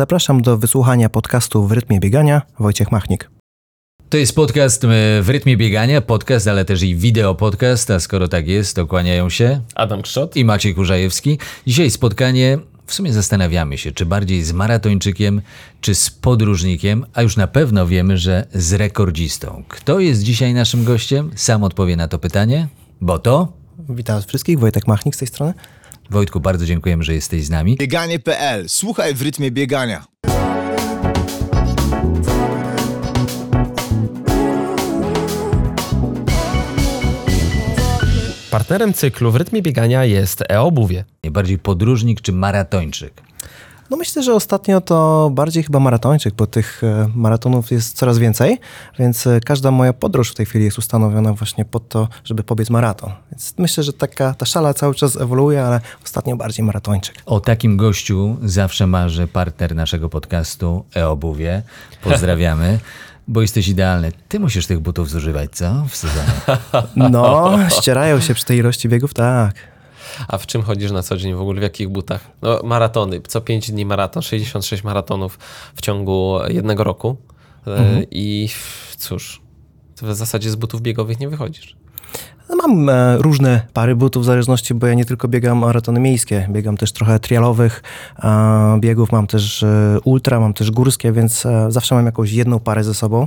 Zapraszam do wysłuchania podcastu w rytmie biegania Wojciech Machnik. To jest podcast e, w rytmie biegania, podcast, ale też i wideo podcast, a skoro tak jest, to kłaniają się Adam Krzot. i Maciej Kurzajewski. Dzisiaj spotkanie, w sumie zastanawiamy się, czy bardziej z maratończykiem, czy z podróżnikiem, a już na pewno wiemy, że z rekordzistą. Kto jest dzisiaj naszym gościem? Sam odpowie na to pytanie, bo to... Witam wszystkich, Wojtek Machnik z tej strony. Wojtku, bardzo dziękujemy, że jesteś z nami. Bieganie.pl. Słuchaj w rytmie biegania. Partnerem cyklu w rytmie biegania jest e-obuwie. Bardziej podróżnik czy maratończyk? No myślę, że ostatnio to bardziej chyba maratończyk, bo tych e, maratonów jest coraz więcej, więc e, każda moja podróż w tej chwili jest ustanowiona właśnie pod to, żeby pobiec maraton. Więc myślę, że taka ta szala cały czas ewoluuje, ale ostatnio bardziej maratończyk. O takim gościu zawsze marzy partner naszego podcastu e-obuwie. Pozdrawiamy. Bo jesteś idealny. Ty musisz tych butów zużywać, co? W sezonie. No, ścierają się przy tej ilości biegów, tak. A w czym chodzisz na co dzień w ogóle? W jakich butach? No, maratony. Co 5 dni maraton, 66 maratonów w ciągu jednego roku. E, I cóż, w zasadzie z butów biegowych nie wychodzisz. No, Mam e, różne pary butów w zależności, bo ja nie tylko biegam maratony miejskie, biegam też trochę trialowych e, biegów, mam też e, ultra, mam też górskie, więc e, zawsze mam jakąś jedną parę ze sobą.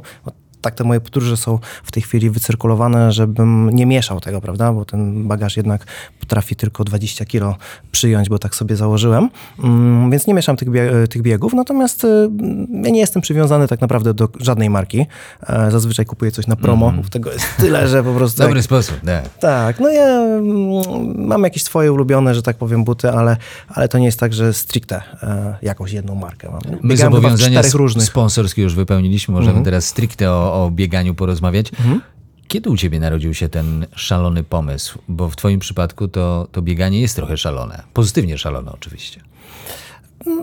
Tak te moje podróże są w tej chwili wycyrkulowane, żebym nie mieszał tego, prawda? Bo ten bagaż jednak potrafi tylko 20 kilo przyjąć, bo tak sobie założyłem. Mm, więc nie mieszam tych, bie- tych biegów. Natomiast y, ja nie jestem przywiązany tak naprawdę do żadnej marki. E, Zazwyczaj kupuję coś na promo. Mhm. Tego jest tyle, że po prostu... Dobry jak- sposób, tak. tak, no ja mm, mam jakieś swoje ulubione, że tak powiem, buty, ale, ale to nie jest tak, że stricte e, jakąś jedną markę mam. My Biegałem zobowiązania różnych. sponsorskie już wypełniliśmy. Możemy teraz stricte o, o bieganiu porozmawiać. Kiedy u ciebie narodził się ten szalony pomysł? Bo w twoim przypadku to, to bieganie jest trochę szalone. Pozytywnie szalone oczywiście.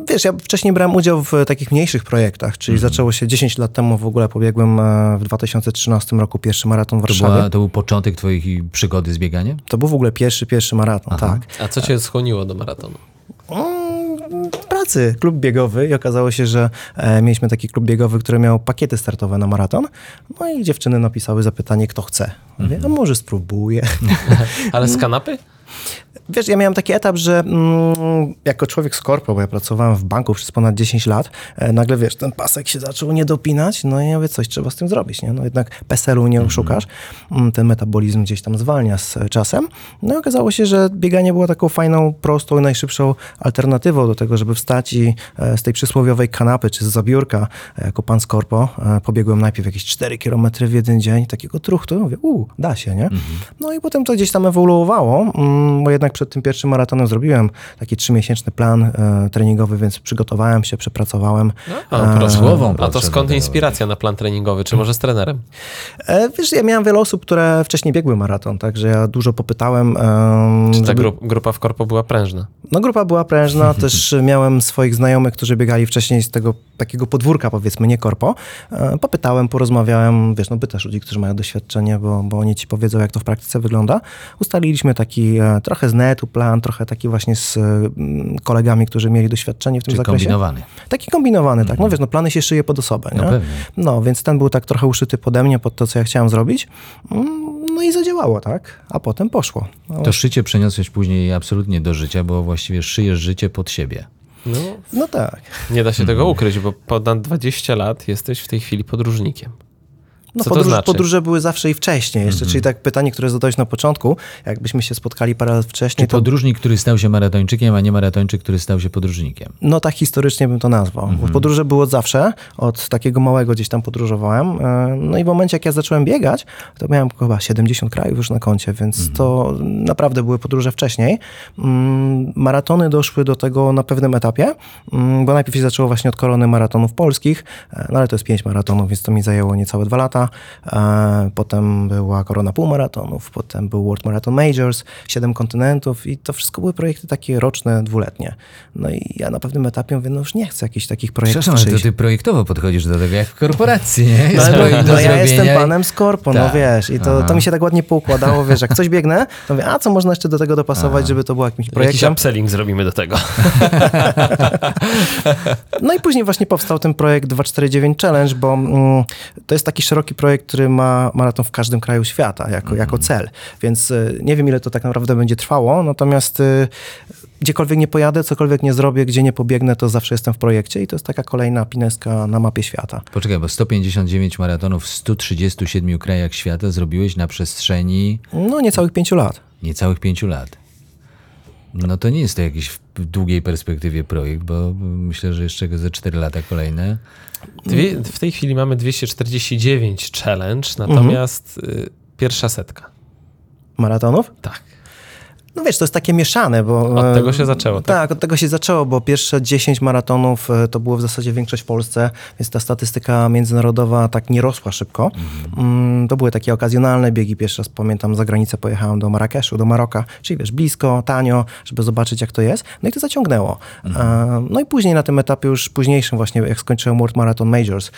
Wiesz, ja wcześniej brałem udział w takich mniejszych projektach, czyli Mhm. zaczęło się 10 lat temu w ogóle pobiegłem e, w 2013 roku pierwszy maraton w To, Warszawie. była, to był początek twojej przygody z bieganiem? To był w ogóle pierwszy, pierwszy maraton, tak. A co cię skłoniło do maratonu? Pracy klub biegowy i okazało się, że e, mieliśmy taki klub biegowy, który miał pakiety startowe na maraton. No i dziewczyny napisały zapytanie, kto chce. Mówię, Mhm. a może spróbuję. Ale z kanapy? Wiesz, ja miałem taki etap, że mm, jako człowiek z korpo, bo ja pracowałem w banku przez ponad 10 lat, e, nagle wiesz, ten pasek się zaczął nie dopinać, no i ja mówię, coś trzeba z tym zrobić, nie? No jednak PESEL-u nie oszukasz, mm, ten metabolizm gdzieś tam zwalnia z e, czasem. No i okazało się, że bieganie było taką fajną, prostą i najszybszą alternatywą do tego, żeby wstać i e, z tej przysłowiowej kanapy czy z zabiórka, e, jako pan z korpo, e, pobiegłem najpierw jakieś 4 km w jeden dzień, takiego truchtu, mówię, u, da się, nie? No i potem to gdzieś tam ewoluowało, mm, bo jednak przed tym pierwszym maratonem zrobiłem taki trzymiesięczny plan e, treningowy, więc przygotowałem się, przepracowałem. A, proszę. Słową A to skąd inspiracja na plan treningowy? Czy może z trenerem? E, wiesz, ja miałem wiele osób, które wcześniej biegły maraton, także ja dużo popytałem. em, Czy ta żeby- gru grupa w korpo była prężna? No grupa była prężna, też miałem swoich znajomych, którzy biegali wcześniej z tego takiego podwórka, powiedzmy, nie korpo. E, Popytałem, porozmawiałem, wiesz, no pytasz ludzi, którzy mają doświadczenie, bo, bo oni ci powiedzą, jak to w praktyce wygląda. Ustaliliśmy taki e, trochę z netu plan, trochę taki właśnie z mm, kolegami, którzy mieli doświadczenie w tym Czyli zakresie. kombinowany. Taki kombinowany, tak. No wiesz, no plany się szyje pod osobę, nie? No pewnie. No, więc ten był tak trochę uszyty pode mnie, pod to, co ja chciałem zrobić. Mm, No i zadziałało, tak? A potem poszło. No, To szycie przeniosłeś później absolutnie do życia, bo właściwie szyjesz życie pod siebie. No, no tak. nie da się tego ukryć, bo ponad 20 lat jesteś w tej chwili podróżnikiem. No, Co to podróż, znaczy? podróże były zawsze i wcześniej jeszcze, czyli tak pytanie, które zadałeś na początku, jakbyśmy się spotkali parę lat Czy wcześniej, to podróżnik, który stał się maratończykiem, a nie maratończyk, który stał się podróżnikiem? no tak historycznie bym to nazwał. Bo Podróże było od zawsze, od takiego małego gdzieś tam podróżowałem. e, No i w momencie, jak ja zacząłem biegać, to miałem chyba 70 krajów już na koncie, więc to naprawdę były podróże wcześniej. Mm, Maratony doszły do tego na pewnym etapie, mm, bo najpierw się zaczęło właśnie od korony maratonów polskich, e, no ale to jest pięć maratonów, więc to mi zajęło niecałe dwa lata. Lata, e, potem była Korona Półmaratonów, potem był World Marathon Majors, siedem kontynentów i to wszystko były projekty takie roczne, dwuletnie. No i ja na pewnym etapie mówię, no już nie chcę jakichś takich projektów Przepraszam, ale to ty projektowo podchodzisz do tego, jak w korporacji, nie? No, do no ja jestem panem Skorpo, no Tak. wiesz, i to, Aha. to mi się tak ładnie poukładało, wiesz, jak coś biegnę, to mówię, a co można jeszcze do tego dopasować, żeby to było jakimś Jakiś projektem. upselling zrobimy do tego. No i później właśnie powstał ten projekt 249 Challenge, bo mm, to jest taki szeroki projekt, który ma maraton w każdym kraju świata jako, jako cel. Więc y, nie wiem, ile to tak naprawdę będzie trwało, natomiast y, gdziekolwiek nie pojadę, cokolwiek nie zrobię, gdzie nie pobiegnę, to zawsze jestem w projekcie i to jest taka kolejna pineska na mapie świata. Poczekaj, bo 159 maratonów w 137 krajach świata zrobiłeś na przestrzeni No niecałych pięciu lat. niecałych pięciu lat. No to nie jest to jakiś w długiej perspektywie projekt, bo myślę, że jeszcze ze 4 lata kolejne. Dwie, w tej chwili mamy 249 challenge, natomiast y, pierwsza setka. Maratonów? Tak. No wiesz, to jest takie mieszane, bo... Od e, tego się zaczęło, tak? Tak, od tego się zaczęło, bo pierwsze 10 maratonów e, to było w zasadzie większość w Polsce, więc ta statystyka międzynarodowa tak nie rosła szybko. Mm, To były takie okazjonalne biegi. Pierwszy raz pamiętam, za granicę pojechałem do Marrakeszu, do Maroka, czyli wiesz, blisko, tanio, żeby zobaczyć jak to jest. No i to zaciągnęło. E, No i później na tym etapie już późniejszym właśnie, jak skończyłem World Marathon Majors,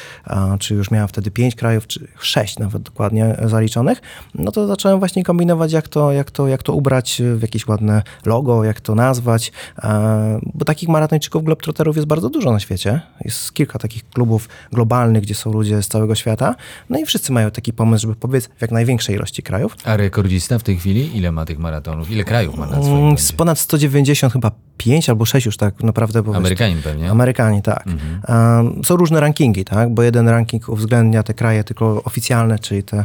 czy już miałem wtedy 5 krajów, czy 6 nawet dokładnie zaliczonych, no to zacząłem właśnie kombinować, jak to, jak to, jak to ubrać w jakieś ładne logo, jak to nazwać, e, bo takich maratończyków, globetrotterów jest bardzo dużo na świecie. Jest kilka takich klubów globalnych, gdzie są ludzie z całego świata, no i wszyscy mają taki pomysł, żeby powiedz w jak największej ilości krajów. A rekordzista w tej chwili ile ma tych maratonów? Ile krajów ma na swoim Mm? Z ponad 190 chyba 5 albo 6 już tak naprawdę. Bo wiesz, Amerykanin pewnie. Amerykanie, tak. Um, są różne rankingi, tak? Bo jeden ranking uwzględnia te kraje tylko oficjalne, czyli te,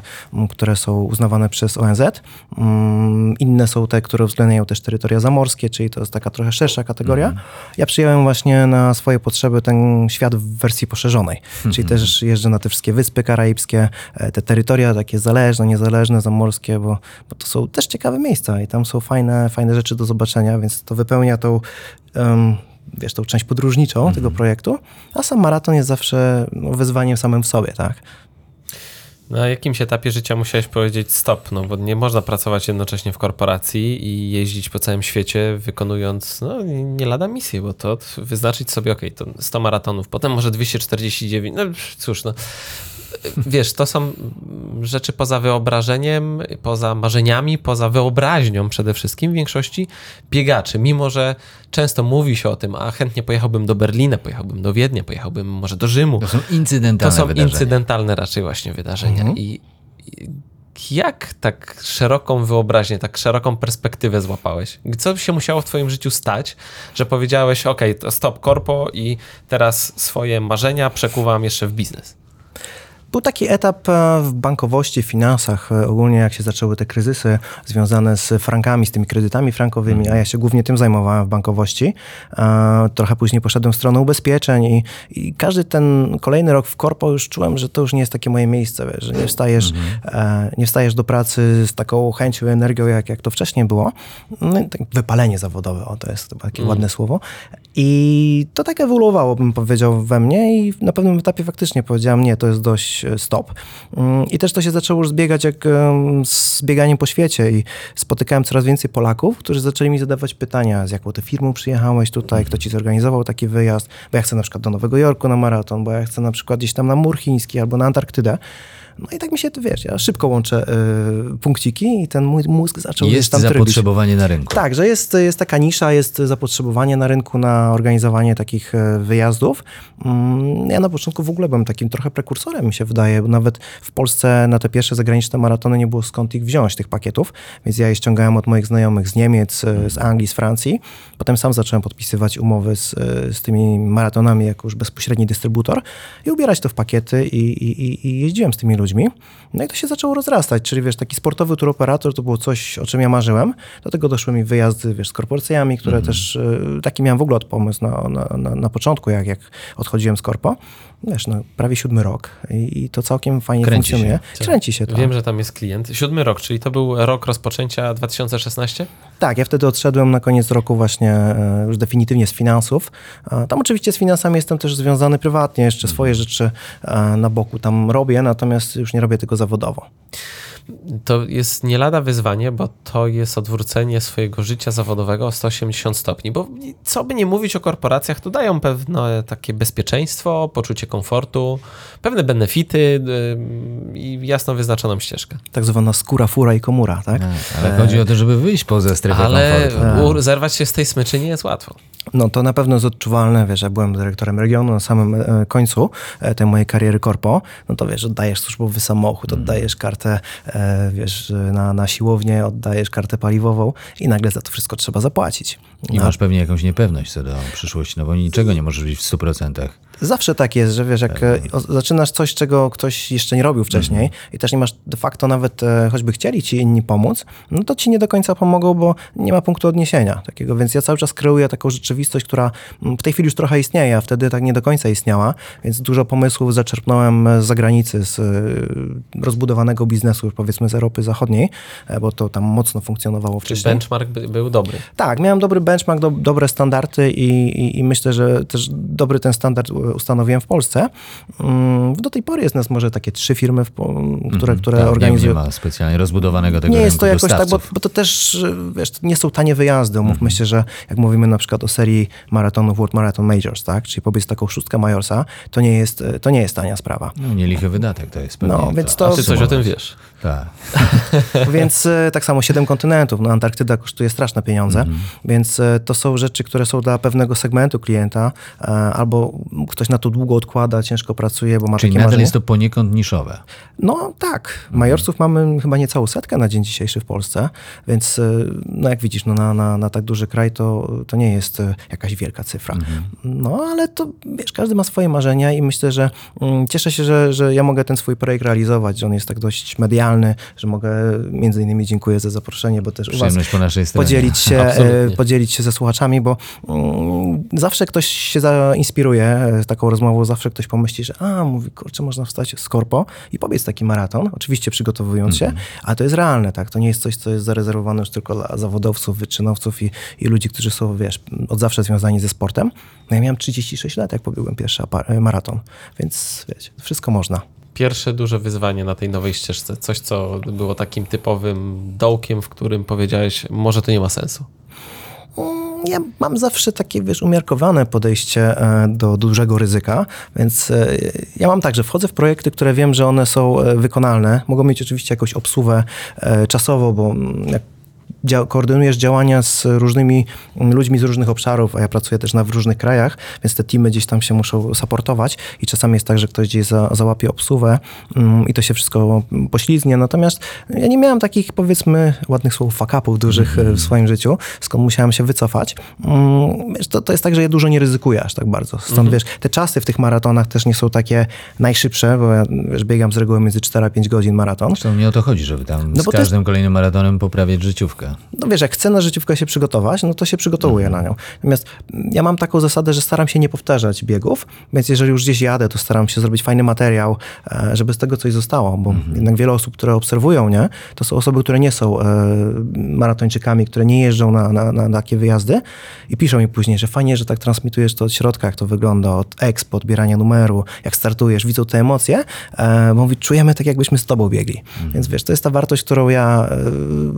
które są uznawane przez ONZ. Mm, inne są te, które uwzględniają też terytoria zamorskie, czyli to jest taka trochę szersza kategoria. Ja przyjąłem właśnie na swoje potrzeby ten świat w wersji poszerzonej, czyli też jeżdżę na te wszystkie wyspy karaibskie, e, te terytoria takie zależne, niezależne, zamorskie, bo, bo to są też ciekawe miejsca i tam są fajne, fajne rzeczy do zobaczenia, więc to wypełnia tą em, wiesz, tą część podróżniczą tego projektu, a sam maraton jest zawsze no, wyzwaniem samym w sobie, tak? Na jakimś etapie życia musiałeś powiedzieć stop, no bo nie można pracować jednocześnie w korporacji i jeździć po całym świecie, wykonując no, nie lada misję, bo to wyznaczyć sobie, okej, to 100 maratonów, potem może 249, no cóż, no. Wiesz, to są rzeczy poza wyobrażeniem, poza marzeniami, poza wyobraźnią przede wszystkim większości biegaczy. Mimo, że często mówi się o tym, a chętnie pojechałbym do Berlina, pojechałbym do Wiednia, pojechałbym może do Rzymu. To są To incydentalne są wydarzenia. incydentalne raczej właśnie wydarzenia. Mhm. I, I jak tak szeroką wyobraźnię, tak szeroką perspektywę złapałeś? Co się musiało w twoim życiu stać, że powiedziałeś, ok, to stop korpo i teraz swoje marzenia przekuwam jeszcze w biznes? Był taki etap e, w bankowości, w finansach, e, ogólnie jak się zaczęły te kryzysy związane z frankami, z tymi kredytami frankowymi, a ja się głównie tym zajmowałem w bankowości. E, Trochę później poszedłem w stronę ubezpieczeń i, i każdy ten kolejny rok w korpo już czułem, że to już nie jest takie moje miejsce, wiesz, że nie wstajesz, nie wstajesz do pracy z taką chęcią, energią, jak, jak to wcześniej było. No, tak wypalenie zawodowe, o to jest chyba takie ładne słowo. I to tak ewoluowało, bym powiedział, we mnie i na pewnym etapie faktycznie powiedziałem, nie, to jest dość e, stop. Mm, I też to się zaczęło już zbiegać jak z bieganiem po świecie i spotykałem coraz więcej Polaków, którzy zaczęli mi zadawać pytania, z jaką ty firmą przyjechałeś tutaj, kto ci zorganizował taki wyjazd, bo ja chcę na przykład do Nowego Jorku na maraton, bo ja chcę na przykład gdzieś tam na Mur Chiński albo na Antarktydę. No i tak mi się, wiesz, ja szybko łączę y, punkciki i ten mój mózg zaczął Jest tam trybić. zapotrzebowanie na rynku. Tak, że jest, jest taka nisza, jest zapotrzebowanie na rynku na organizowanie takich e, wyjazdów. Mm, Ja na początku w ogóle byłem takim trochę prekursorem, mi się wydaje, bo nawet w Polsce na te pierwsze zagraniczne maratony nie było skąd ich wziąć, tych pakietów, więc ja je ściągałem od moich znajomych z Niemiec, e, z Anglii, z Francji. Potem sam zacząłem podpisywać umowy z, z tymi maratonami jako już bezpośredni dystrybutor i ubierać to w pakiety i, i- i jeździłem z tymi ludźmi. No i to się zaczęło rozrastać, czyli wiesz, taki sportowy tour operator to było coś, o czym ja marzyłem. Do tego doszły mi wyjazdy, wiesz, z korporacjami, które też, e, taki miałem w ogóle od pomysł na, na, na, na początku, jak, jak odchodziłem z korpo. Wiesz, no, prawie siódmy rok i, i to całkiem fajnie Kręci funkcjonuje. się. Kręci się to. Wiem, że tam jest klient. Siódmy rok, czyli to był rok rozpoczęcia 2016? Tak, ja wtedy odszedłem na koniec roku właśnie e, już definitywnie z finansów. E, Tam oczywiście z finansami jestem też związany prywatnie, jeszcze swoje rzeczy e, na boku tam robię, natomiast już nie robię tego zawodowo. To jest nie lada wyzwanie, bo to jest odwrócenie swojego życia zawodowego o 180 stopni. Bo co by nie mówić o korporacjach, to dają pewne takie bezpieczeństwo, poczucie komfortu, pewne benefity yy, i jasno wyznaczoną ścieżkę. Tak zwana skóra, fura i komura, tak? Ale chodzi o to, żeby wyjść poza strefę Ale komfortu. u- zerwać się z tej smyczy nie jest łatwo. No to na pewno jest odczuwalne, wiesz, ja byłem dyrektorem regionu na samym e, końcu e, tej mojej kariery korpo, no to wiesz, oddajesz służbowy samochód, oddajesz kartę, e, wiesz, na, na siłownię, oddajesz kartę paliwową i nagle za to wszystko trzeba zapłacić. I masz pewnie jakąś niepewność co do przyszłości, no bo niczego nie możesz być w 100%. Zawsze tak jest, że wiesz, jak e, zaczynasz coś, czego ktoś jeszcze nie robił wcześniej i też nie masz de facto nawet, e, choćby chcieli ci inni pomóc, no to ci nie do końca pomogą, bo nie ma punktu odniesienia takiego, więc ja cały czas kreuję taką rzeczywistość, która w tej chwili już trochę istnieje, a wtedy tak nie do końca istniała, więc dużo pomysłów zaczerpnąłem z zagranicy, z e, rozbudowanego biznesu, powiedzmy z Europy Zachodniej, e, bo to tam mocno funkcjonowało Czy wcześniej. benchmark by, był dobry? Tak, miałem dobry benchmark, do, dobre standardy i, i, i myślę, że też dobry ten standard e, ustanowiłem w Polsce. Mm, Do tej pory jest nas może takie trzy firmy, w, po- które, które Tak, nie, nie organizują. ma specjalnie rozbudowanego tego Nie jest to jakoś tak, bo, dostawców. bo to też, wiesz, nie są tanie wyjazdy. Mhm. Mówmy się, że jak mówimy na przykład o serii maratonów World Marathon Majors, tak, czyli pobiec taką szóstkę Majorsa, to nie jest, to nie jest tania sprawa. No, nie lichy wydatek to jest pewnie. No, więc to- A ty coś o tym wiesz? Tak. Więc e, tak samo siedem kontynentów. No, Antarktyda kosztuje straszne pieniądze, Mhm. więc e, to są rzeczy, które są dla pewnego segmentu klienta, e, albo ktoś na to długo odkłada, ciężko pracuje, bo ma Czyli takie nadal marzenie. jest to poniekąd niszowe. No tak, Majorsów mamy chyba niecałą setkę na dzień dzisiejszy w Polsce, więc no jak widzisz, no na, na, na tak duży kraj to, to nie jest jakaś wielka cyfra. No ale to wiesz, każdy ma swoje marzenia i myślę, że mm, cieszę się, że, że ja mogę ten swój projekt realizować, że on jest tak dość medialny, że mogę, między innymi dziękuję za zaproszenie, bo też u was po naszej stronie. podzielić się, Absolutnie. podzielić się ze słuchaczami, bo mm, zawsze ktoś się zainspiruje e, taką rozmową, zawsze ktoś pomyśli, że a, mówi, kurczę, można wstać z korpo i pobiec taki maraton, oczywiście przygotowując się, ale to jest realne, tak, to nie jest coś, co jest zarezerwowane już tylko dla zawodowców, wyczynowców i, i ludzi, którzy są, wiesz, od zawsze związani ze sportem. No ja miałem 36 lat, jak pobiegłem pierwszy e, maraton, więc wiecie, wszystko można. Pierwsze duże wyzwanie na tej nowej ścieżce, coś co było takim typowym dołkiem, w którym powiedziałeś, może to nie ma sensu. Mm, Ja mam zawsze takie, wiesz, umiarkowane podejście e, do dużego ryzyka, więc e, ja mam tak, że wchodzę w projekty, które wiem, że one są e, wykonalne. Mogą mieć oczywiście jakąś obsługę czasową, bo mm, jak dzia- koordynujesz działania z różnymi mm, ludźmi z różnych obszarów, a ja pracuję też na, w różnych krajach, więc te teamy gdzieś tam się muszą supportować i czasami jest tak, że ktoś gdzieś za, załapie obsługę mm, i to się wszystko mm, poślizgnie. Natomiast ja nie miałem takich, powiedzmy, ładnych słów, fuck-upów dużych e, w swoim życiu, skąd musiałem się wycofać. Mm, Wiesz, to, to jest tak, że ja dużo nie ryzykuję aż tak bardzo. Stąd, wiesz, te czasy w tych maratonach też nie są takie najszybsze, bo ja, wiesz, biegam z reguły między 4 a 5 godzin maraton. Zresztą nie o to chodzi, żeby tam No z to jest- każdym kolejnym maratonem poprawiać życiówkę. No wiesz, jak chcę na życiówkę się przygotować, no to się przygotowuję na nią. Natomiast mm, ja mam taką zasadę, że staram się nie powtarzać biegów, więc jeżeli już gdzieś jadę, to staram się zrobić fajny materiał, e, żeby z tego coś zostało, bo jednak wiele osób, które obserwują mnie, to są osoby, które nie są e, maratończykami, które nie jeżdżą na, na, na takie wyjazdy i piszą mi później, że fajnie, że tak transmitujesz to od środka, jak to wygląda, od expo, odbierania numeru, jak startujesz, widzą te emocje, e, bo mówi, czujemy tak, jakbyśmy z tobą biegli. Więc wiesz, to jest ta wartość, którą ja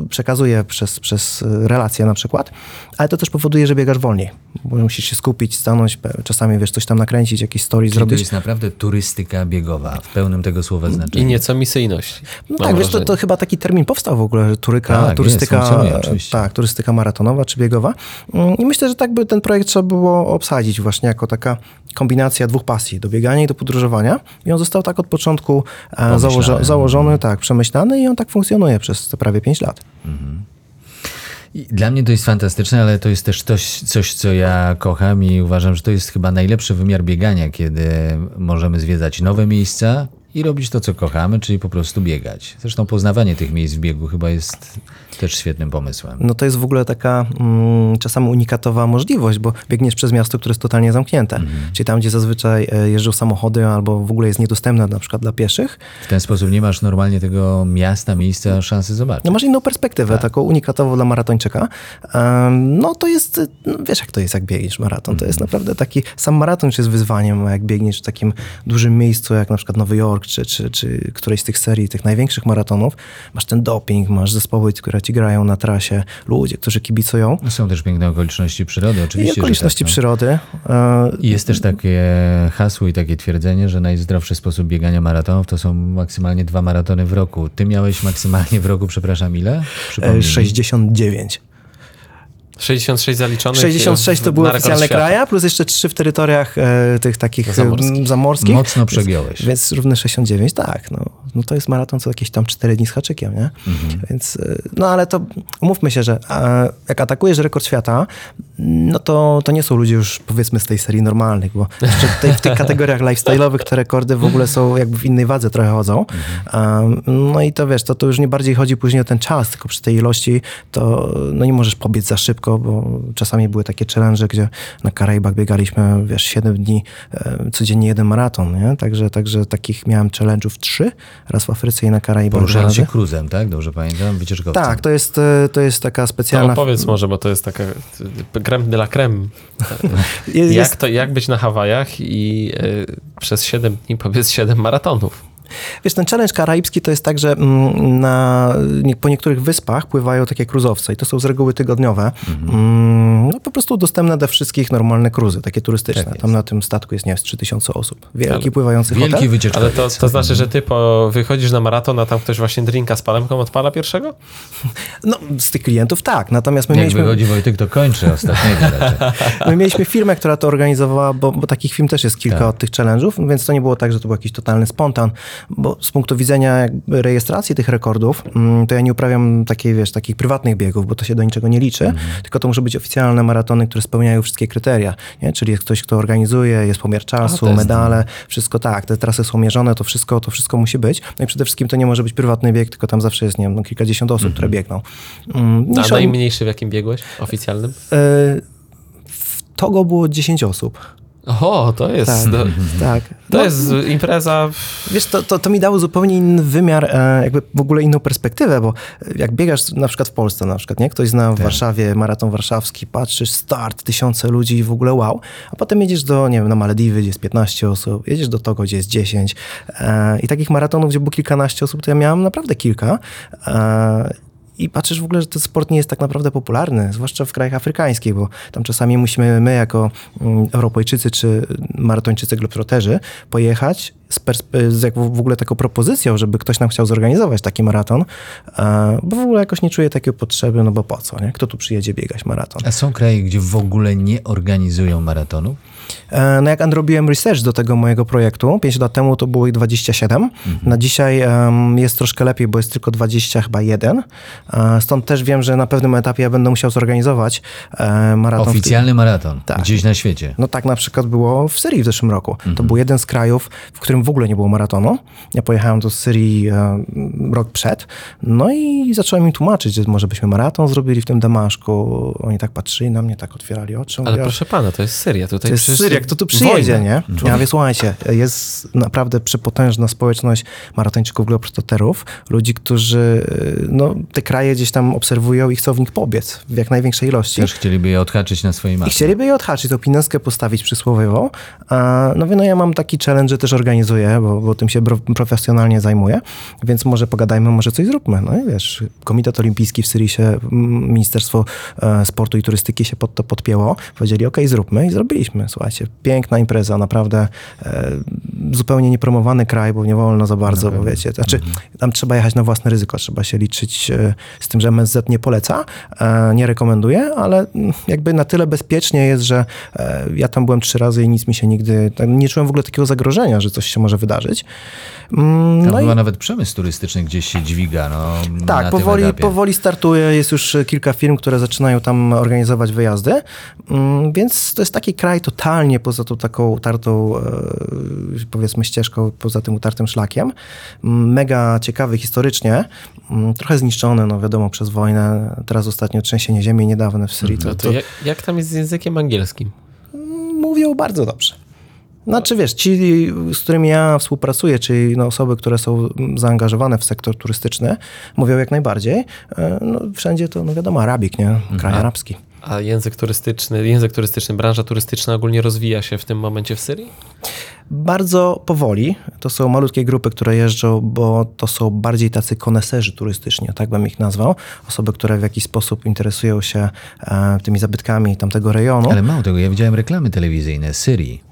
przekazuję przez, przez relacje na przykład, ale to też powoduje, że biegasz wolniej, bo musisz się skupić, stanąć, czasami wiesz, coś tam nakręcić, jakiś story Czyli to zrobić. jest naprawdę turystyka biegowa w pełnym tego słowa I znaczenia. nieco misyjności. No tak, wiesz, to, to chyba taki termin powstał w ogóle, że turyka, Tak, turystyka, jest, tak, turystyka maratonowa czy biegowa. Mm, I myślę, że tak by ten projekt trzeba było obsadzić właśnie jako taka kombinacja dwóch pasji, do biegania i do podróżowania. I on został tak od początku e, założo, założony, tak, przemyślany i on tak funkcjonuje przez te prawie pięć lat. I Dla mnie to jest fantastyczne, ale to jest też coś, coś, co ja kocham i uważam, że to jest chyba najlepszy wymiar biegania, kiedy możemy zwiedzać nowe miejsca i robić to, co kochamy, czyli po prostu biegać. Zresztą poznawanie tych miejsc w biegu chyba jest też świetnym pomysłem. No to jest w ogóle taka mm, czasami unikatowa możliwość, bo biegniesz przez miasto, które jest totalnie zamknięte. Mhm. Czyli tam, gdzie zazwyczaj e, jeżdżą samochody albo w ogóle jest niedostępne na przykład dla pieszych, W ten sposób nie masz normalnie tego miasta, miejsca szansy zobaczyć. No masz inną perspektywę, taką unikatową dla maratończyka. No to jest, no wiesz jak to jest, jak biegniesz maraton. To jest naprawdę taki, sam maraton już jest wyzwaniem, jak biegniesz w takim dużym miejscu, jak na przykład Nowy Jork, York, czy, czy, czy którejś z tych serii, tych największych maratonów, masz ten doping, masz zespoły, które ci grają na trasie, ludzie, którzy kibicują. Są też piękne okoliczności przyrody, oczywiście. I okoliczności tak, no. przyrody. E, I Jest też takie hasło i takie twierdzenie, że najzdrowszy sposób biegania maratonów to są maksymalnie dwa maratony w roku. Ty miałeś maksymalnie w roku, przepraszam, ile? Przypomnij e, mi. 69. 66 zaliczonych 66 to były oficjalne świata. kraje, plus jeszcze trzy w terytoriach e, tych takich Zamorskich. zamorskich. zamorskich. Mocno przegiąłeś. Więc równy 69, tak. No, no to jest maraton co jakieś tam 4 dni z haczykiem, nie? Mhm. Więc, y, no ale to umówmy się, że e, jak atakujesz rekord świata, no to, to nie są ludzie już powiedzmy z tej serii normalnych, bo jeszcze tutaj w tych kategoriach lifestyle'owych te rekordy w ogóle są jakby w innej wadze trochę chodzą. Um, no i to wiesz, to, to już nie bardziej chodzi później o ten czas, tylko przy tej ilości to no nie możesz pobiec za szybko, bo czasami były takie challenge, gdzie na Karaibach biegaliśmy, wiesz, 7 dni, e, codziennie jeden maraton, nie? Także, także takich miałem challenge'ów trzy, raz w Afryce i na Karaibach. Poruszając się cruzem, tak? Dobrze pamiętam? Wycieczkowcem. Tak, to jest, e, to jest taka To specjalna... opowiedz może, bo to jest taka creme de la creme. jest, Jak, to, jak być na Hawajach i y, przez 7 dni pobiec 7 maratonów? Wiesz, ten challenge karaibski to jest tak, że mm, na, po niektórych wyspach pływają takie kruzowce i to są z reguły tygodniowe. Mm, no po prostu dostępne do wszystkich normalne cruzy, takie turystyczne. Tak. Tam na tym statku jest, nie wiem, z 3000 osób. Wielki Ale pływający Wielki hotel. wycieczkowiec. Ale to, to znaczy, że ty po, wychodzisz na maraton, a tam ktoś właśnie drinka z palemką odpala pierwszego? No, z tych klientów tak, natomiast my Jak mieliśmy... wychodzi Wojtek, to kończy ostatniego. My mieliśmy firmę, która to organizowała, bo, bo takich firm też jest kilka Tak. od tych challenge'ów, więc to nie było tak, że to był jakiś totalny spontan, bo z punktu widzenia jakby rejestracji tych rekordów, mm, to ja nie uprawiam takiej, wiesz, takich prywatnych biegów, bo to się do niczego nie liczy, Mhm. tylko to muszą być oficjalne maratony, które spełniają wszystkie kryteria, nie? czyli jest ktoś, kto organizuje, jest pomiar czasu, jest- medale, wszystko tak, te trasy są mierzone, to wszystko, to wszystko musi być. No i przede wszystkim to nie może być prywatny bieg, tylko tam zawsze jest, nie wiem, no, kilkadziesiąt osób, które biegną. Mm, A najmniejszy w jakim biegłeś? Oficjalnym? w Togo było 10 osób. Oho, to jest... Tak, To, tak. to No, jest impreza... Wiesz, to, to, to mi dało zupełnie inny wymiar, e, jakby w ogóle inną perspektywę, bo jak biegasz na przykład w Polsce, na przykład, nie? Ktoś zna w Warszawie maraton warszawski, patrzysz, start, tysiące ludzi i w ogóle wow, a potem jedziesz do, nie wiem, na Malediwy, gdzie jest 15 osób, jedziesz do Togo, gdzie jest 10 e, i takich maratonów, gdzie było kilkanaście osób, to ja miałem naprawdę kilka. I patrzysz w ogóle, że ten sport nie jest tak naprawdę popularny, zwłaszcza w krajach afrykańskich, bo tam czasami musimy my jako mm, Europejczycy czy maratończycy globtroterzy pojechać z, z jak w ogóle taką propozycją, żeby ktoś nam chciał zorganizować taki maraton, e, bo w ogóle jakoś nie czuję takiej potrzeby, no bo po co, nie? Kto tu przyjedzie biegać maraton? A są kraje, gdzie w ogóle nie organizują maratonu? E, No jak robiłem research do tego mojego projektu, 5 lat temu to było ich 27. Na dzisiaj em, jest troszkę lepiej, bo jest tylko 20 chyba jeden. E, Stąd też wiem, że na pewnym etapie ja będę musiał zorganizować maraton. Oficjalny maraton. Tak. Gdzieś na świecie. No tak na przykład było w Syrii w zeszłym roku. Mhm. To był jeden z krajów, w którym w ogóle nie było maratonu. Ja pojechałem do Syrii e, rok przed, no i zacząłem im tłumaczyć, że może byśmy maraton zrobili w tym Damaszku. Oni tak patrzyli na mnie, tak otwierali oczy. Ale Mówię, proszę pana, to jest Syria. Tutaj to jest Syria, kto tu przyjedzie, wojna. nie? Ja mówię, słuchajcie, jest naprawdę przepotężna społeczność maratończyków, globetrotterów, ludzi, którzy no, te kraje gdzieś tam obserwują i chcą w nich pobiec w jak największej ilości. Też chcieliby je odhaczyć na swojej I mapie. chcieliby je odhaczyć, tą pinenskę postawić przysłowiowo. A, No wie, no ja mam taki challenge, że też organizuję, bo, bo tym się profesjonalnie zajmuję, więc może pogadajmy, może coś zróbmy. No i wiesz, Komitet Olimpijski w Syrii się, Ministerstwo e, Sportu i Turystyki się pod to podpięło. Powiedzieli, okej, zróbmy i zrobiliśmy. Słuchajcie, piękna impreza, naprawdę e, zupełnie niepromowany kraj, bo nie wolno za bardzo, bo wiecie, znaczy tam trzeba jechać na własne ryzyko, trzeba się liczyć e, z tym, że MSZ nie poleca, e, nie rekomenduje, ale mm, jakby na tyle bezpiecznie jest, że e, ja tam byłem trzy razy i nic mi się nigdy, tak, nie czułem w ogóle takiego zagrożenia, że coś się może wydarzyć. Mm, Tam No i chyba nawet przemysł turystyczny gdzieś się dźwiga. No, tak, powoli, etapie. powoli startuje. Jest już kilka firm, które zaczynają tam organizować wyjazdy. Mm, Więc to jest taki kraj totalnie poza tą taką utartą, e, powiedzmy, ścieżką, poza tym utartym szlakiem. Mm, Mega ciekawy historycznie. Mm, Trochę zniszczony, no wiadomo, przez wojnę. Teraz ostatnio trzęsienie ziemi niedawne w Syrii. No To, to to jak, jak tam jest z językiem angielskim? mówią bardzo dobrze. Znaczy wiesz, ci, z którymi ja współpracuję, czyli no, osoby, które są zaangażowane w sektor turystyczny, mówią jak najbardziej. E, No, wszędzie to, no wiadomo, Arabik, nie? Kraj arabski. A język turystyczny, język turystyczny, branża turystyczna ogólnie rozwija się w tym momencie w Syrii? Bardzo powoli. To są malutkie grupy, które jeżdżą, bo to są bardziej tacy koneserzy turystyczni, o tak bym ich nazwał. Osoby, które w jakiś sposób interesują się e, tymi zabytkami tamtego rejonu. Ale mało tego, ja widziałem reklamy telewizyjne Syrii.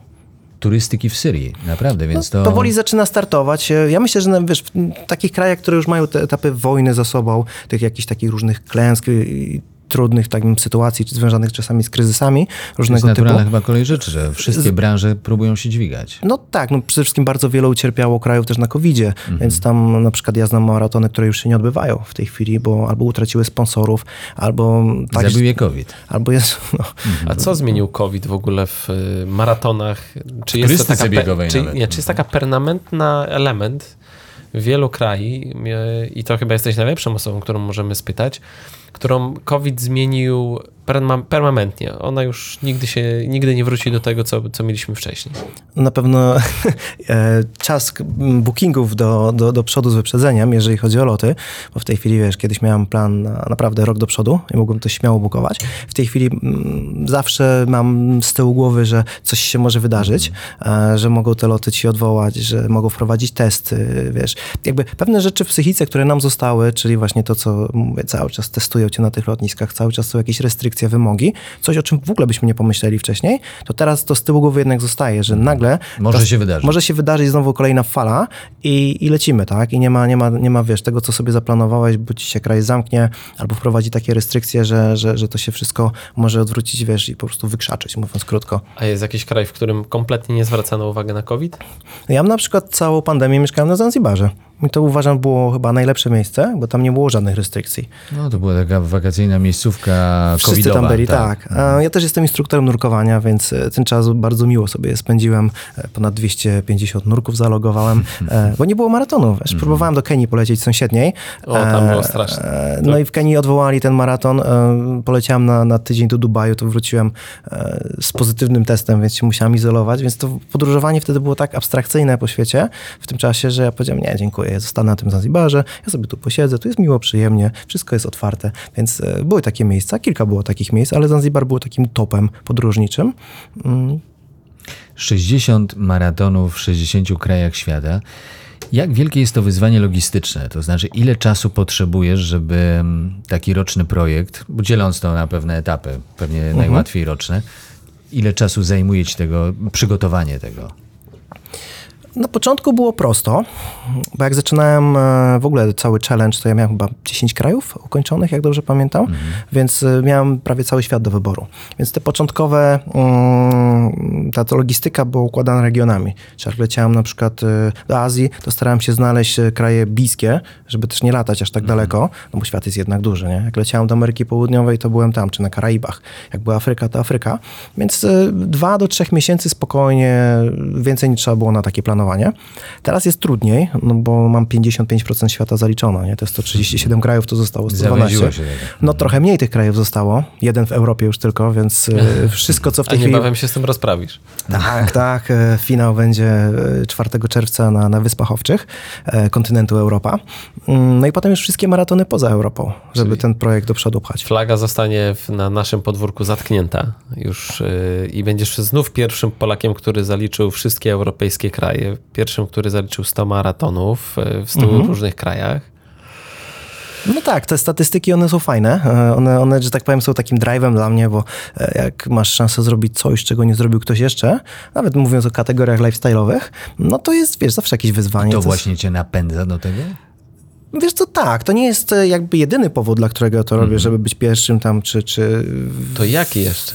Turystyki w Syrii, naprawdę, więc to... Powoli zaczyna startować. Ja myślę, że wiesz, w takich krajach, które już mają te etapy wojny za sobą, tych jakichś takich różnych klęsk trudnych tak, sytuacji, czy związanych czasami z kryzysami To jest różnego typu. chyba kolej rzeczy, że wszystkie branże próbują się dźwigać. No tak, no przede wszystkim bardzo wiele ucierpiało krajów też na covid Mhm. więc tam na przykład ja znam maratony, które już się nie odbywają w tej chwili, bo albo utraciły sponsorów, albo tak, Zabił je COVID. albo jest, no, A co zmienił COVID w ogóle w y, maratonach? Czy turystyce pe- biegowej czy, nawet. nie, czy jest taka permanentna element wielu krajów y, i to chyba jesteś najlepszą osobą, którą możemy spytać, którą COVID zmienił permanentnie. Ona już nigdy się, nigdy nie wróci do tego, co, co mieliśmy wcześniej. na pewno e, czas m, bookingów do, do, do przodu z wyprzedzeniem, jeżeli chodzi o loty, bo w tej chwili, wiesz, kiedyś miałem plan na naprawdę rok do przodu i mogłem to śmiało bukować. W tej chwili mm, zawsze mam z tyłu głowy, że coś się może wydarzyć, e, że mogą te loty ci odwołać, że mogą wprowadzić testy, wiesz. Jakby pewne rzeczy w psychice, które nam zostały, czyli właśnie to, co mówię, cały czas testują cię na tych lotniskach, cały czas są jakieś restrykcje, wymogi, coś, o czym w ogóle byśmy nie pomyśleli wcześniej, to teraz to z tyłu głowy jednak zostaje, że nagle Może się wydarzyć. Może się wydarzyć znowu kolejna fala i, i lecimy, tak? I nie ma, nie, ma, nie ma, wiesz, tego, co sobie zaplanowałeś, bo ci się kraj zamknie albo wprowadzi takie restrykcje, że, że, że to się wszystko może odwrócić, wiesz, i po prostu wykrzaczyć, mówiąc krótko. A jest jakiś kraj, w którym kompletnie nie zwracano uwagi na COVID? Ja na przykład całą pandemię mieszkałem na Zanzibarze. I to uważam było chyba najlepsze miejsce, bo tam nie było żadnych restrykcji. No to była taka wakacyjna miejscówka Wszyscy covidowa. tam byli, tak. A Ja też jestem instruktorem nurkowania, więc e, ten czas bardzo miło sobie spędziłem. E, Ponad 250 nurków zalogowałem, e, bo nie było maratonu. Wiesz. Próbowałem do Kenii polecieć sąsiedniej. O, tam było straszne. e, No i w Kenii odwołali ten maraton. Poleciałem na, na tydzień do Dubaju, to wróciłem z pozytywnym testem, więc się musiałem izolować. Więc to podróżowanie wtedy było tak abstrakcyjne po świecie w tym czasie, że ja powiedziałem, nie, dziękuję, ja zostanę na tym Zanzibarze, ja sobie tu posiedzę, tu jest miło, przyjemnie, wszystko jest otwarte. Więc e, były takie miejsca, kilka było takich miejsc, ale Zanzibar był takim topem podróżniczym. Mm, 60 maratonów w 60 krajach świata. Jak wielkie jest to wyzwanie logistyczne? To znaczy, ile czasu potrzebujesz, żeby mm, taki roczny projekt, dzieląc to na pewne etapy, pewnie Mhm. najłatwiej roczne, ile czasu zajmuje ci tego, przygotowanie tego? Na początku było prosto, bo jak zaczynałem e, w ogóle cały challenge, to ja miałem chyba 10 krajów ukończonych, jak dobrze pamiętam, więc e, miałem prawie cały świat do wyboru. Więc te początkowe, mm, ta logistyka była układana regionami. Czyli jak leciałem na przykład e, do Azji, to starałem się znaleźć kraje bliskie, żeby też nie latać aż tak daleko, no bo świat jest jednak duży, nie? Jak leciałem do Ameryki Południowej, to byłem tam, czy na Karaibach. Jak była Afryka, to Afryka. Więc dwa do trzech miesięcy spokojnie, więcej nie trzeba było na takie planowanie. Teraz jest trudniej, no bo mam 55% świata zaliczone, nie? To jest 137 krajów, to zostało 112. Zawęziło się. No trochę mniej tych krajów zostało, jeden w Europie już tylko, więc e, wszystko, co w A tej chwili... niebawem się z tym rozprawisz. Tak, tak. e, Finał będzie e, 4 czerwca na, na Wyspach Owczych, e, kontynentu Europa. Mm, No i potem już wszystkie maratony poza Europą, żeby Czyli- ten projekt do przodu pchać. Flaga zostanie w, na naszym podwórku zatknięta już yy, i będziesz znów pierwszym Polakiem, który zaliczył wszystkie europejskie kraje. Pierwszym, który zaliczył 100 maratonów yy, w 100 Mhm. różnych krajach. No tak, te statystyki, one są fajne. E, One, one, że tak powiem, są takim drive'em dla mnie, bo e, jak masz szansę zrobić coś, czego nie zrobił ktoś jeszcze, nawet mówiąc o kategoriach lifestyle'owych, no to jest, wiesz, zawsze jakieś wyzwanie. To właśnie cię napędza do tego? Wiesz co, tak, to nie jest e, jakby jedyny powód, dla którego ja to robię, żeby być pierwszym tam, czy, czy To jaki jeszcze?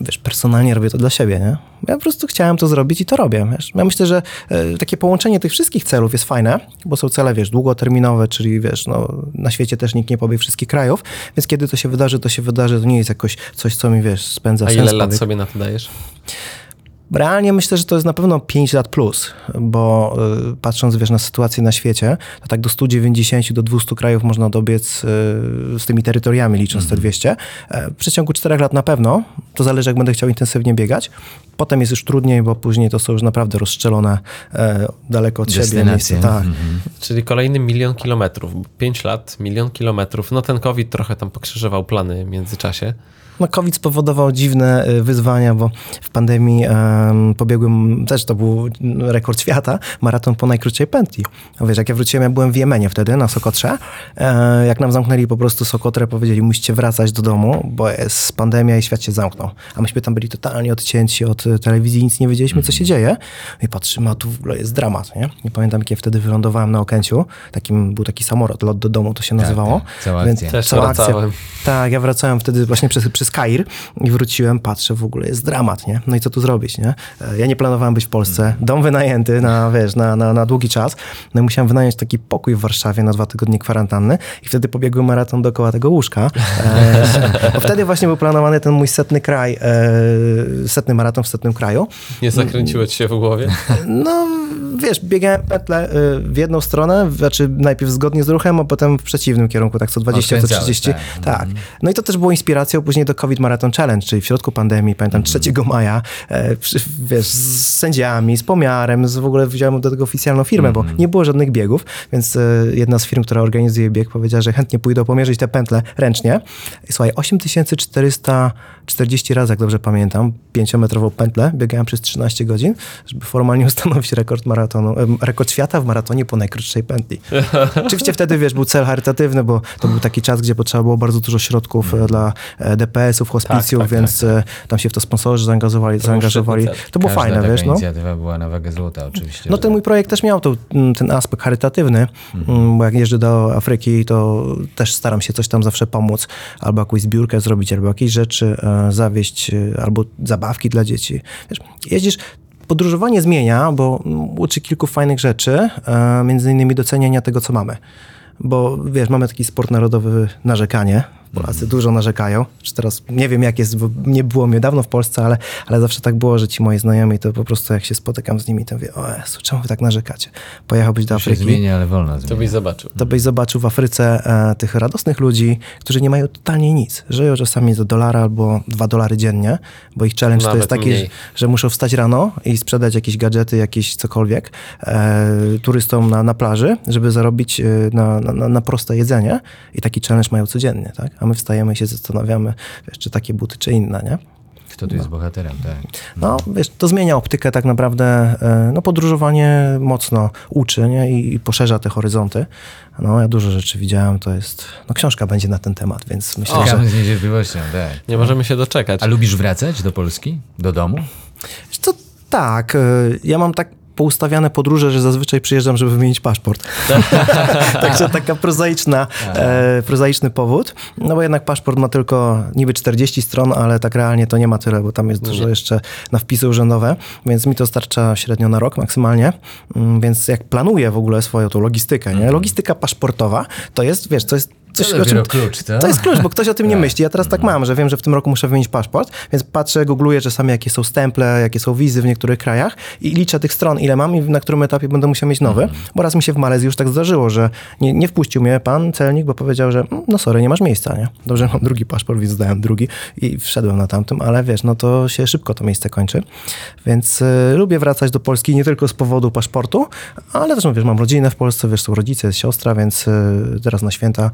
Wiesz, personalnie robię to dla siebie, nie? Ja po prostu chciałem to zrobić i to robię, wiesz. Ja myślę, że e, takie połączenie tych wszystkich celów jest fajne, bo są cele, wiesz, długoterminowe, czyli, wiesz, no, na świecie też nikt nie powie wszystkich krajów, więc kiedy to się wydarzy, to się wydarzy, to nie jest jakoś coś, co mi, wiesz, spędza A ile lat powiek. sobie na to dajesz? Realnie myślę, że to jest na pewno 5 lat plus, bo y, patrząc wiesz, na sytuację na świecie, to tak do 190 do 200 krajów można dobiec y, z tymi terytoriami, licząc te 200. E, w przeciągu 4 lat na pewno, to zależy jak będę chciał intensywnie biegać. Potem jest już trudniej, bo później to są już naprawdę rozstrzelone e, daleko od siebie miejsca. Tak. Mhm. Czyli kolejny milion kilometrów. 5 lat, milion kilometrów. No ten COVID trochę tam pokrzyżował plany w międzyczasie. No COVID spowodował dziwne y, wyzwania, bo w pandemii em, pobiegłem, też to był rekord świata, maraton po najkrótszej pętli. No wiesz, jak ja wróciłem, ja byłem w Jemenie wtedy, na Sokotrze. E, jak nam zamknęli po prostu Sokotrę, powiedzieli, musicie wracać do domu, bo jest pandemia i świat się zamknął. A myśmy tam byli totalnie odcięci od y, telewizji, nic nie wiedzieliśmy, co się dzieje. I patrzymy, a tu w ogóle jest dramat, nie? Nie pamiętam, jak ja wtedy wylądowałem na Okęciu. Takim, był taki samolot, lot do domu to się nazywało. tak, cała Więc akcja. Też cała akcja. Tak, ja wracałem wtedy właśnie przez, przez Kair i wróciłem, patrzę, w ogóle jest dramat, nie? No i co tu zrobić, nie? E, Ja nie planowałem być w Polsce, dom wynajęty na, wiesz, na, na, na długi czas. No i musiałem wynająć taki pokój w Warszawie na dwa tygodnie kwarantanny i wtedy pobiegłem maraton dookoła tego łóżka. E, bo wtedy właśnie był planowany ten mój setny kraj, e, setny maraton w setnym kraju. Nie zakręciło ci się w głowie? No, wiesz, biegałem pętlę y, w jedną stronę, znaczy najpierw zgodnie z ruchem, a potem w przeciwnym kierunku, tak co 20, co Odkręcałeś, 30. tak. Tak. No i to też było inspiracją później do COVID Marathon Challenge, czyli w środku pandemii, pamiętam 3 maja, e, przy, wiesz, z sędziami, z pomiarem, z w ogóle wziąłem do tego oficjalną firmę, bo nie było żadnych biegów, więc e, jedna z firm, która organizuje bieg, powiedziała, że chętnie pójdą pomierzyć te pętle ręcznie. I słuchaj, 8440 razy, jak dobrze pamiętam, pięciometrową pętlę biegałem przez 13 godzin, żeby formalnie ustanowić rekord maratonu, rekord świata w maratonie po najkrótszej pętli. Oczywiście wtedy, wiesz, był cel charytatywny, bo to był taki czas, gdzie potrzeba było bardzo dużo środków e, dla e, DPS-ów, hospicjów, tak, tak, więc e, tam się w to sponsorzy zaangażowali. zaangażowali. To było fajne, taka wiesz, no. inicjatywa była na wagę złota, oczywiście. No ten mój projekt też miał to, mm, ten aspekt charytatywny, mm, bo jak jeżdżę do Afryki, to też staram się coś tam zawsze pomóc, albo jakąś zbiórkę zrobić, albo jakieś rzeczy e, zawieźć, e, albo zabawki dla dzieci. Wiesz, jeździsz, podróżowanie zmienia, bo mm, uczy kilku fajnych rzeczy, e, między innymi doceniania tego, co mamy. Bo wiesz, mamy taki sport narodowy narzekanie. Polacy dużo narzekają. Czy teraz nie wiem, jak jest, bo nie było mnie dawno w Polsce, ale, ale zawsze tak było, że ci moi znajomi to po prostu jak się spotykam z nimi, to mówię, o Jezu, czemu wy tak narzekacie? Pojechałbyś do To się Afryki, zmienia, ale wolno To zmienia. byś zobaczył. to byś zobaczył w Afryce e, tych radosnych ludzi, którzy nie mają totalnie nic. Żyją czasami do dolara albo dwa dolary dziennie, bo ich challenge to Nawet jest taki, mniej. że, że muszą wstać rano i sprzedać jakieś gadżety, jakieś cokolwiek e, turystom na, na plaży, żeby zarobić e, na, na, na proste jedzenie. I taki challenge mają codziennie, tak? A my wstajemy i się zastanawiamy, wiesz, czy takie buty, czy inne, nie? Kto tu jest bohaterem, tak. No, wiesz, to zmienia optykę tak naprawdę. e, No, podróżowanie mocno uczy, nie? I, i poszerza te horyzonty. No, ja dużo rzeczy widziałem, to jest... No, książka będzie na ten temat, więc myślę, że... Czekamy z niecierpliwością, tak. Nie możemy się doczekać. A lubisz wracać do Polski? Do domu? Wiesz Co, tak, e, ja mam tak poustawiane podróże, że zazwyczaj przyjeżdżam, żeby wymienić paszport. Także taka prozaiczna, e, prozaiczny powód. No bo jednak paszport ma tylko niby 40 stron, ale tak realnie to nie ma tyle, bo tam jest dużo jeszcze na wpisy urzędowe, więc mi to starcza średnio na rok maksymalnie. Mm, Więc jak planuję w ogóle swoją tą logistykę, nie? Logistyka paszportowa to jest, wiesz, to jest coś, To dopiero klucz, co? to jest klucz, bo ktoś o tym nie Tak. myśli. Ja teraz tak mam, że wiem, że w tym roku muszę wymienić paszport, więc patrzę, googluję czasami, jakie są stemple, jakie są wizy w niektórych krajach i liczę tych stron, ile mam i na którym etapie będę musiał mieć nowy. Bo raz mi się w Malezji już tak zdarzyło, że nie, nie wpuścił mnie pan celnik, bo powiedział, że "Mm, no sorry, nie masz miejsca, nie? Dobrze, mam drugi paszport, więc dałem drugi i wszedłem na tamtym, ale wiesz, no to się szybko to miejsce kończy. Więc y, lubię wracać do Polski nie tylko z powodu paszportu, ale też, no, wiesz, mam rodzinę w Polsce, wiesz, są rodzice, jest siostra, więc y, teraz na święta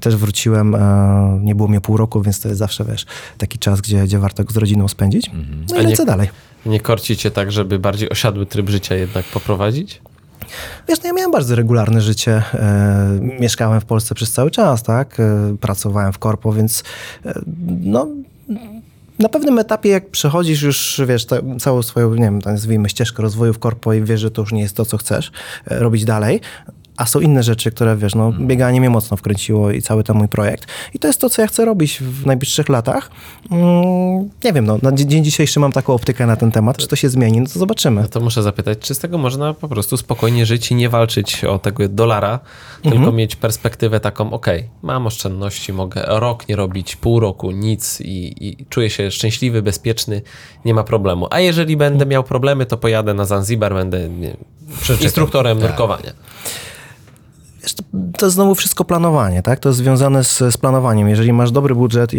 też wróciłem. e, nie było mnie pół roku, więc to jest zawsze, wiesz, taki czas, gdzie, gdzie warto go z rodziną spędzić. No A i nie- lecę dalej. Nie korci cię tak, żeby bardziej osiadły tryb życia jednak poprowadzić? Wiesz, no ja miałem bardzo regularne życie. E, mieszkałem w Polsce przez cały czas, tak? E, pracowałem w korpo, więc e, no... Na pewnym etapie, jak przechodzisz już, wiesz, ta, całą swoją, nie wiem, nazwijmy ścieżkę rozwoju w korpo i wiesz, że to już nie jest to, co chcesz e, robić dalej, a są inne rzeczy, które, wiesz, no, bieganie mnie mocno wkręciło i cały ten mój projekt. I to jest to, co ja chcę robić w najbliższych latach. Mm, nie wiem, no, na dzie- dzień dzisiejszy mam taką optykę na ten temat. Czy to się zmieni? No to zobaczymy. No to muszę zapytać, czy z tego można po prostu spokojnie żyć i nie walczyć o tego dolara, tylko mieć perspektywę taką, ok, mam oszczędności, mogę rok nie robić, pół roku, nic i, i czuję się szczęśliwy, bezpieczny, nie ma problemu. A jeżeli będę miał problemy, to pojadę na Zanzibar, będę nie, instruktorem nurkowania. To, jest znowu wszystko planowanie, tak? To jest związane z, z planowaniem. Jeżeli masz dobry budżet i,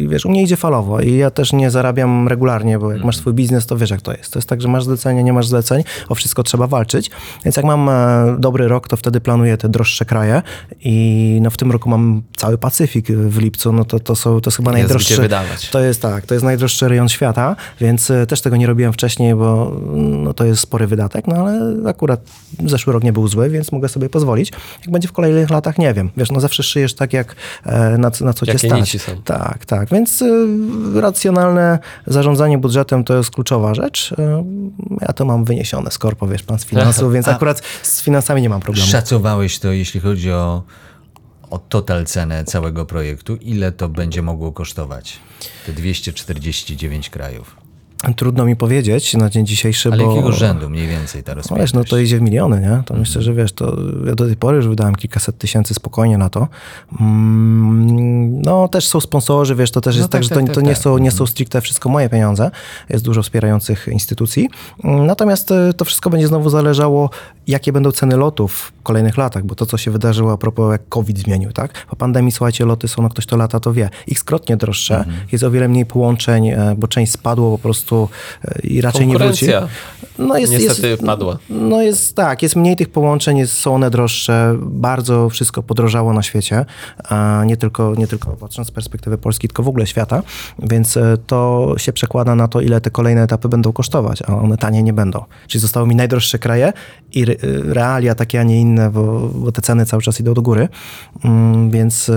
i wiesz, u mnie idzie falowo i ja też nie zarabiam regularnie, bo jak masz swój biznes, to wiesz jak to jest. To jest tak, że masz zlecenie, nie masz zleceń, o wszystko trzeba walczyć. Więc jak mam e, dobry rok, to wtedy planuję te droższe kraje i no w tym roku mam cały Pacyfik w lipcu, no to, to, są, to jest chyba Jest najdroższy. wydawać. To jest tak, to jest najdroższy rejon świata, więc e, też tego nie robiłem wcześniej, bo no, to jest spory wydatek, no ale akurat zeszły rok nie był zły, więc mogę sobie pozwolić. Jak będzie w kolejnych latach, nie wiem. Wiesz, no zawsze szyjesz tak, jak e, na, co- na co cię stać. nici są. Tak, tak, więc y, racjonalne zarządzanie budżetem to jest kluczowa rzecz. Y, ja to mam wyniesione z korpo, wiesz, pan z finansów, więc akurat z finansami nie mam problemu. Szacowałeś to, jeśli chodzi o, o total cenę całego projektu? Ile to będzie mogło kosztować? Te 249 krajów. Trudno mi powiedzieć na dzień dzisiejszy, Ale bo... jakiego rzędu mniej więcej ta No rozpiętość? wiesz, no to idzie w miliony, nie? To myślę, że wiesz, to ja do tej pory już wydałem kilkaset tysięcy spokojnie na to. Mm, No też są sponsorzy, wiesz, to też No jest tak, tak, że tak, to, tak, to nie, tak. są, nie są stricte wszystko moje pieniądze. Jest dużo wspierających instytucji. Natomiast e, to wszystko będzie znowu zależało, jakie będą ceny lotów w kolejnych latach, bo to, co się wydarzyło a propos jak COVID zmienił, tak? Po pandemii, słuchajcie, loty są, no ktoś to lata, to wie, x-krotnie droższe, Mhm. jest o wiele mniej połączeń, e, bo część spadło po prostu e, i raczej nie wróci. No jest, niestety jest, padła. no jest tak, jest mniej tych połączeń, jest, są one droższe, bardzo wszystko podrożało na świecie, a nie tylko, nie tylko patrząc z perspektywy Polski, tylko w ogóle świata, więc e, to się przekłada na to, ile te kolejne etapy będą kosztować, a one tanie nie będą. Czyli zostały mi najdroższe kraje i re- realia takie, a nie inne, bo, bo te ceny cały czas idą do góry, Mm, więc e,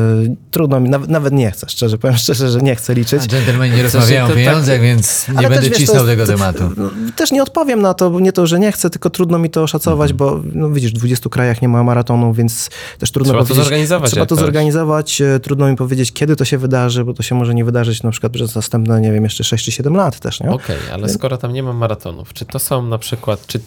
trudno mi, nawet, nawet nie chcę, szczerze, powiem szczerze, że nie chcę liczyć. A dżentelmeni nie rozmawiają o tak- pieniądzach, więc nie Ale wiesz, to jest- tego to- tematu. no, Też nie odpowiem na to, bo nie to, że nie chcę, tylko trudno mi to oszacować, bo no widzisz, w 20 krajach nie ma maratonu, więc też trudno Trzeba to powiedzieć. zorganizować Trzeba to zorganizować. e, Trudno mi powiedzieć, kiedy to się wydarzy, bo to się może nie wydarzyć na przykład przez następne, nie wiem, jeszcze 6 czy 7 lat też, nie? Okej, ale skoro tam nie ma maratonów, czy to są na przykład, czy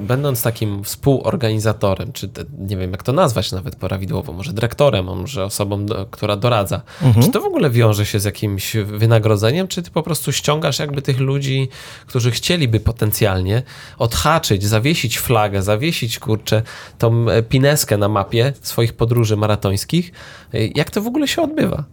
będąc takim współorganizatorem, czy nie wiem jak to nazwać nawet prawidłowo, może dyrektorem, może osobą, która doradza, czy to w ogóle wiąże się z jakimś wynagrodzeniem, czy ty po prostu ściągasz jakby tych ludzi, którzy chcieliby potencjalnie odhaczyć, zawiesić flagę, zawiesić kurczę tą e, pineskę na mapie swoich podróży maratońskich? E, Jak to w ogóle się odbywa?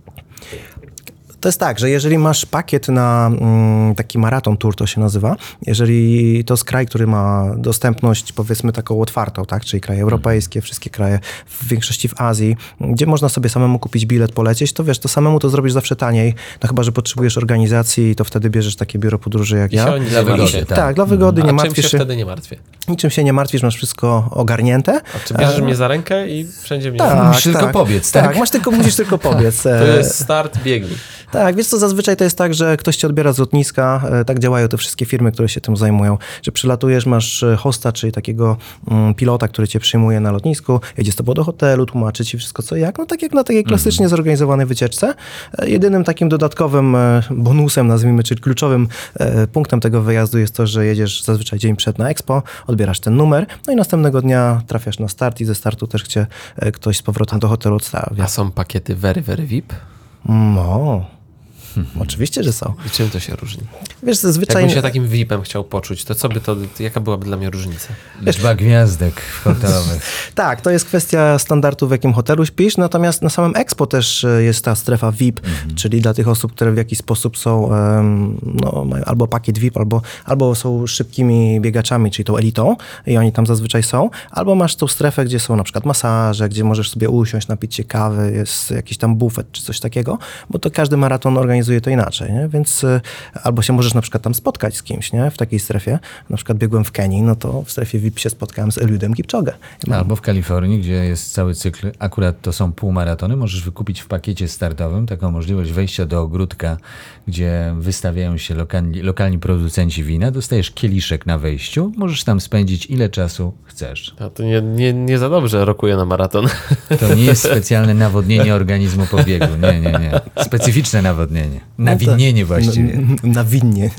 To jest tak, że jeżeli masz pakiet na mm, taki maraton tour, to się nazywa, jeżeli to jest kraj, który ma dostępność powiedzmy taką otwartą, tak, czyli kraje europejskie, wszystkie kraje, w większości w Azji, gdzie można sobie samemu kupić bilet, polecieć, to wiesz, to samemu to zrobisz zawsze taniej, no chyba, że potrzebujesz organizacji, to wtedy bierzesz takie biuro podróży jak I ja. się Dla nie wygody, martwię. tak. Tak, dla wygody, nie A czym martwisz się się, wtedy nie martwię? niczym się nie martwisz, masz wszystko ogarnięte. A czy bierzesz mnie za rękę i wszędzie mnie... Tak, Musisz tylko pobiec, tak? Tak, masz tylko, musisz tylko pobiec. To E, jest start, biegnij. Tak, wiesz co, zazwyczaj to jest tak, że ktoś cię odbiera z lotniska, e, tak działają te wszystkie firmy, które się tym zajmują, że przylatujesz, masz e, hosta, czyli takiego mm, pilota, który cię przyjmuje na lotnisku, jedzie z tobą do hotelu, tłumaczy ci wszystko co jak, no tak jak na takiej klasycznie zorganizowanej wycieczce. E, Jedynym takim dodatkowym bonusem, nazwijmy, czyli kluczowym punktem tego wyjazdu jest to, że jedziesz zazwyczaj dzień przed na Expo, odbierasz ten numer, no i następnego dnia trafiasz na start i ze startu też cię ktoś z powrotem do hotelu odstawia. A są pakiety very, very VIP? No, oczywiście, że są. I czym to się różni? Wiesz, zazwyczaj... Jakbym się takim VIP-em chciał poczuć, to co by to, jaka byłaby dla mnie różnica? Liczba gwiazdek hotelowych. Tak, to jest kwestia standardu, w jakim hotelu śpisz, natomiast na samym Expo też e, jest ta strefa VIP, czyli dla tych osób, które w jakiś sposób są, no, mają albo pakiet VIP, albo, albo są szybkimi biegaczami, czyli tą elitą i oni tam zazwyczaj są, albo masz tą strefę, gdzie są na przykład masaże, gdzie możesz sobie usiąść, napić się kawy, jest jakiś tam bufet czy coś takiego, bo to każdy maraton organizuje to inaczej, nie? więc e, albo się możesz na przykład tam spotkać z kimś, nie? w takiej strefie, na przykład biegłem w Kenii, no to w strefie VIP się spotkałem z Eliudem Kipczogę. Albo w Kalifornii, gdzie jest cały cykl, akurat to są półmaratony, możesz wykupić w pakiecie startowym taką możliwość wejścia do ogródka, gdzie wystawiają się lokalni, lokalni producenci wina, dostajesz kieliszek na wejściu, możesz tam spędzić ile czasu chcesz. A to nie, nie, nie za dobrze rokuje na maraton. To nie jest specjalne nawodnienie organizmu po biegu, nie, nie, nie. Specyficzne nawodnienie. Nawidnienie właściwie. Na winnie.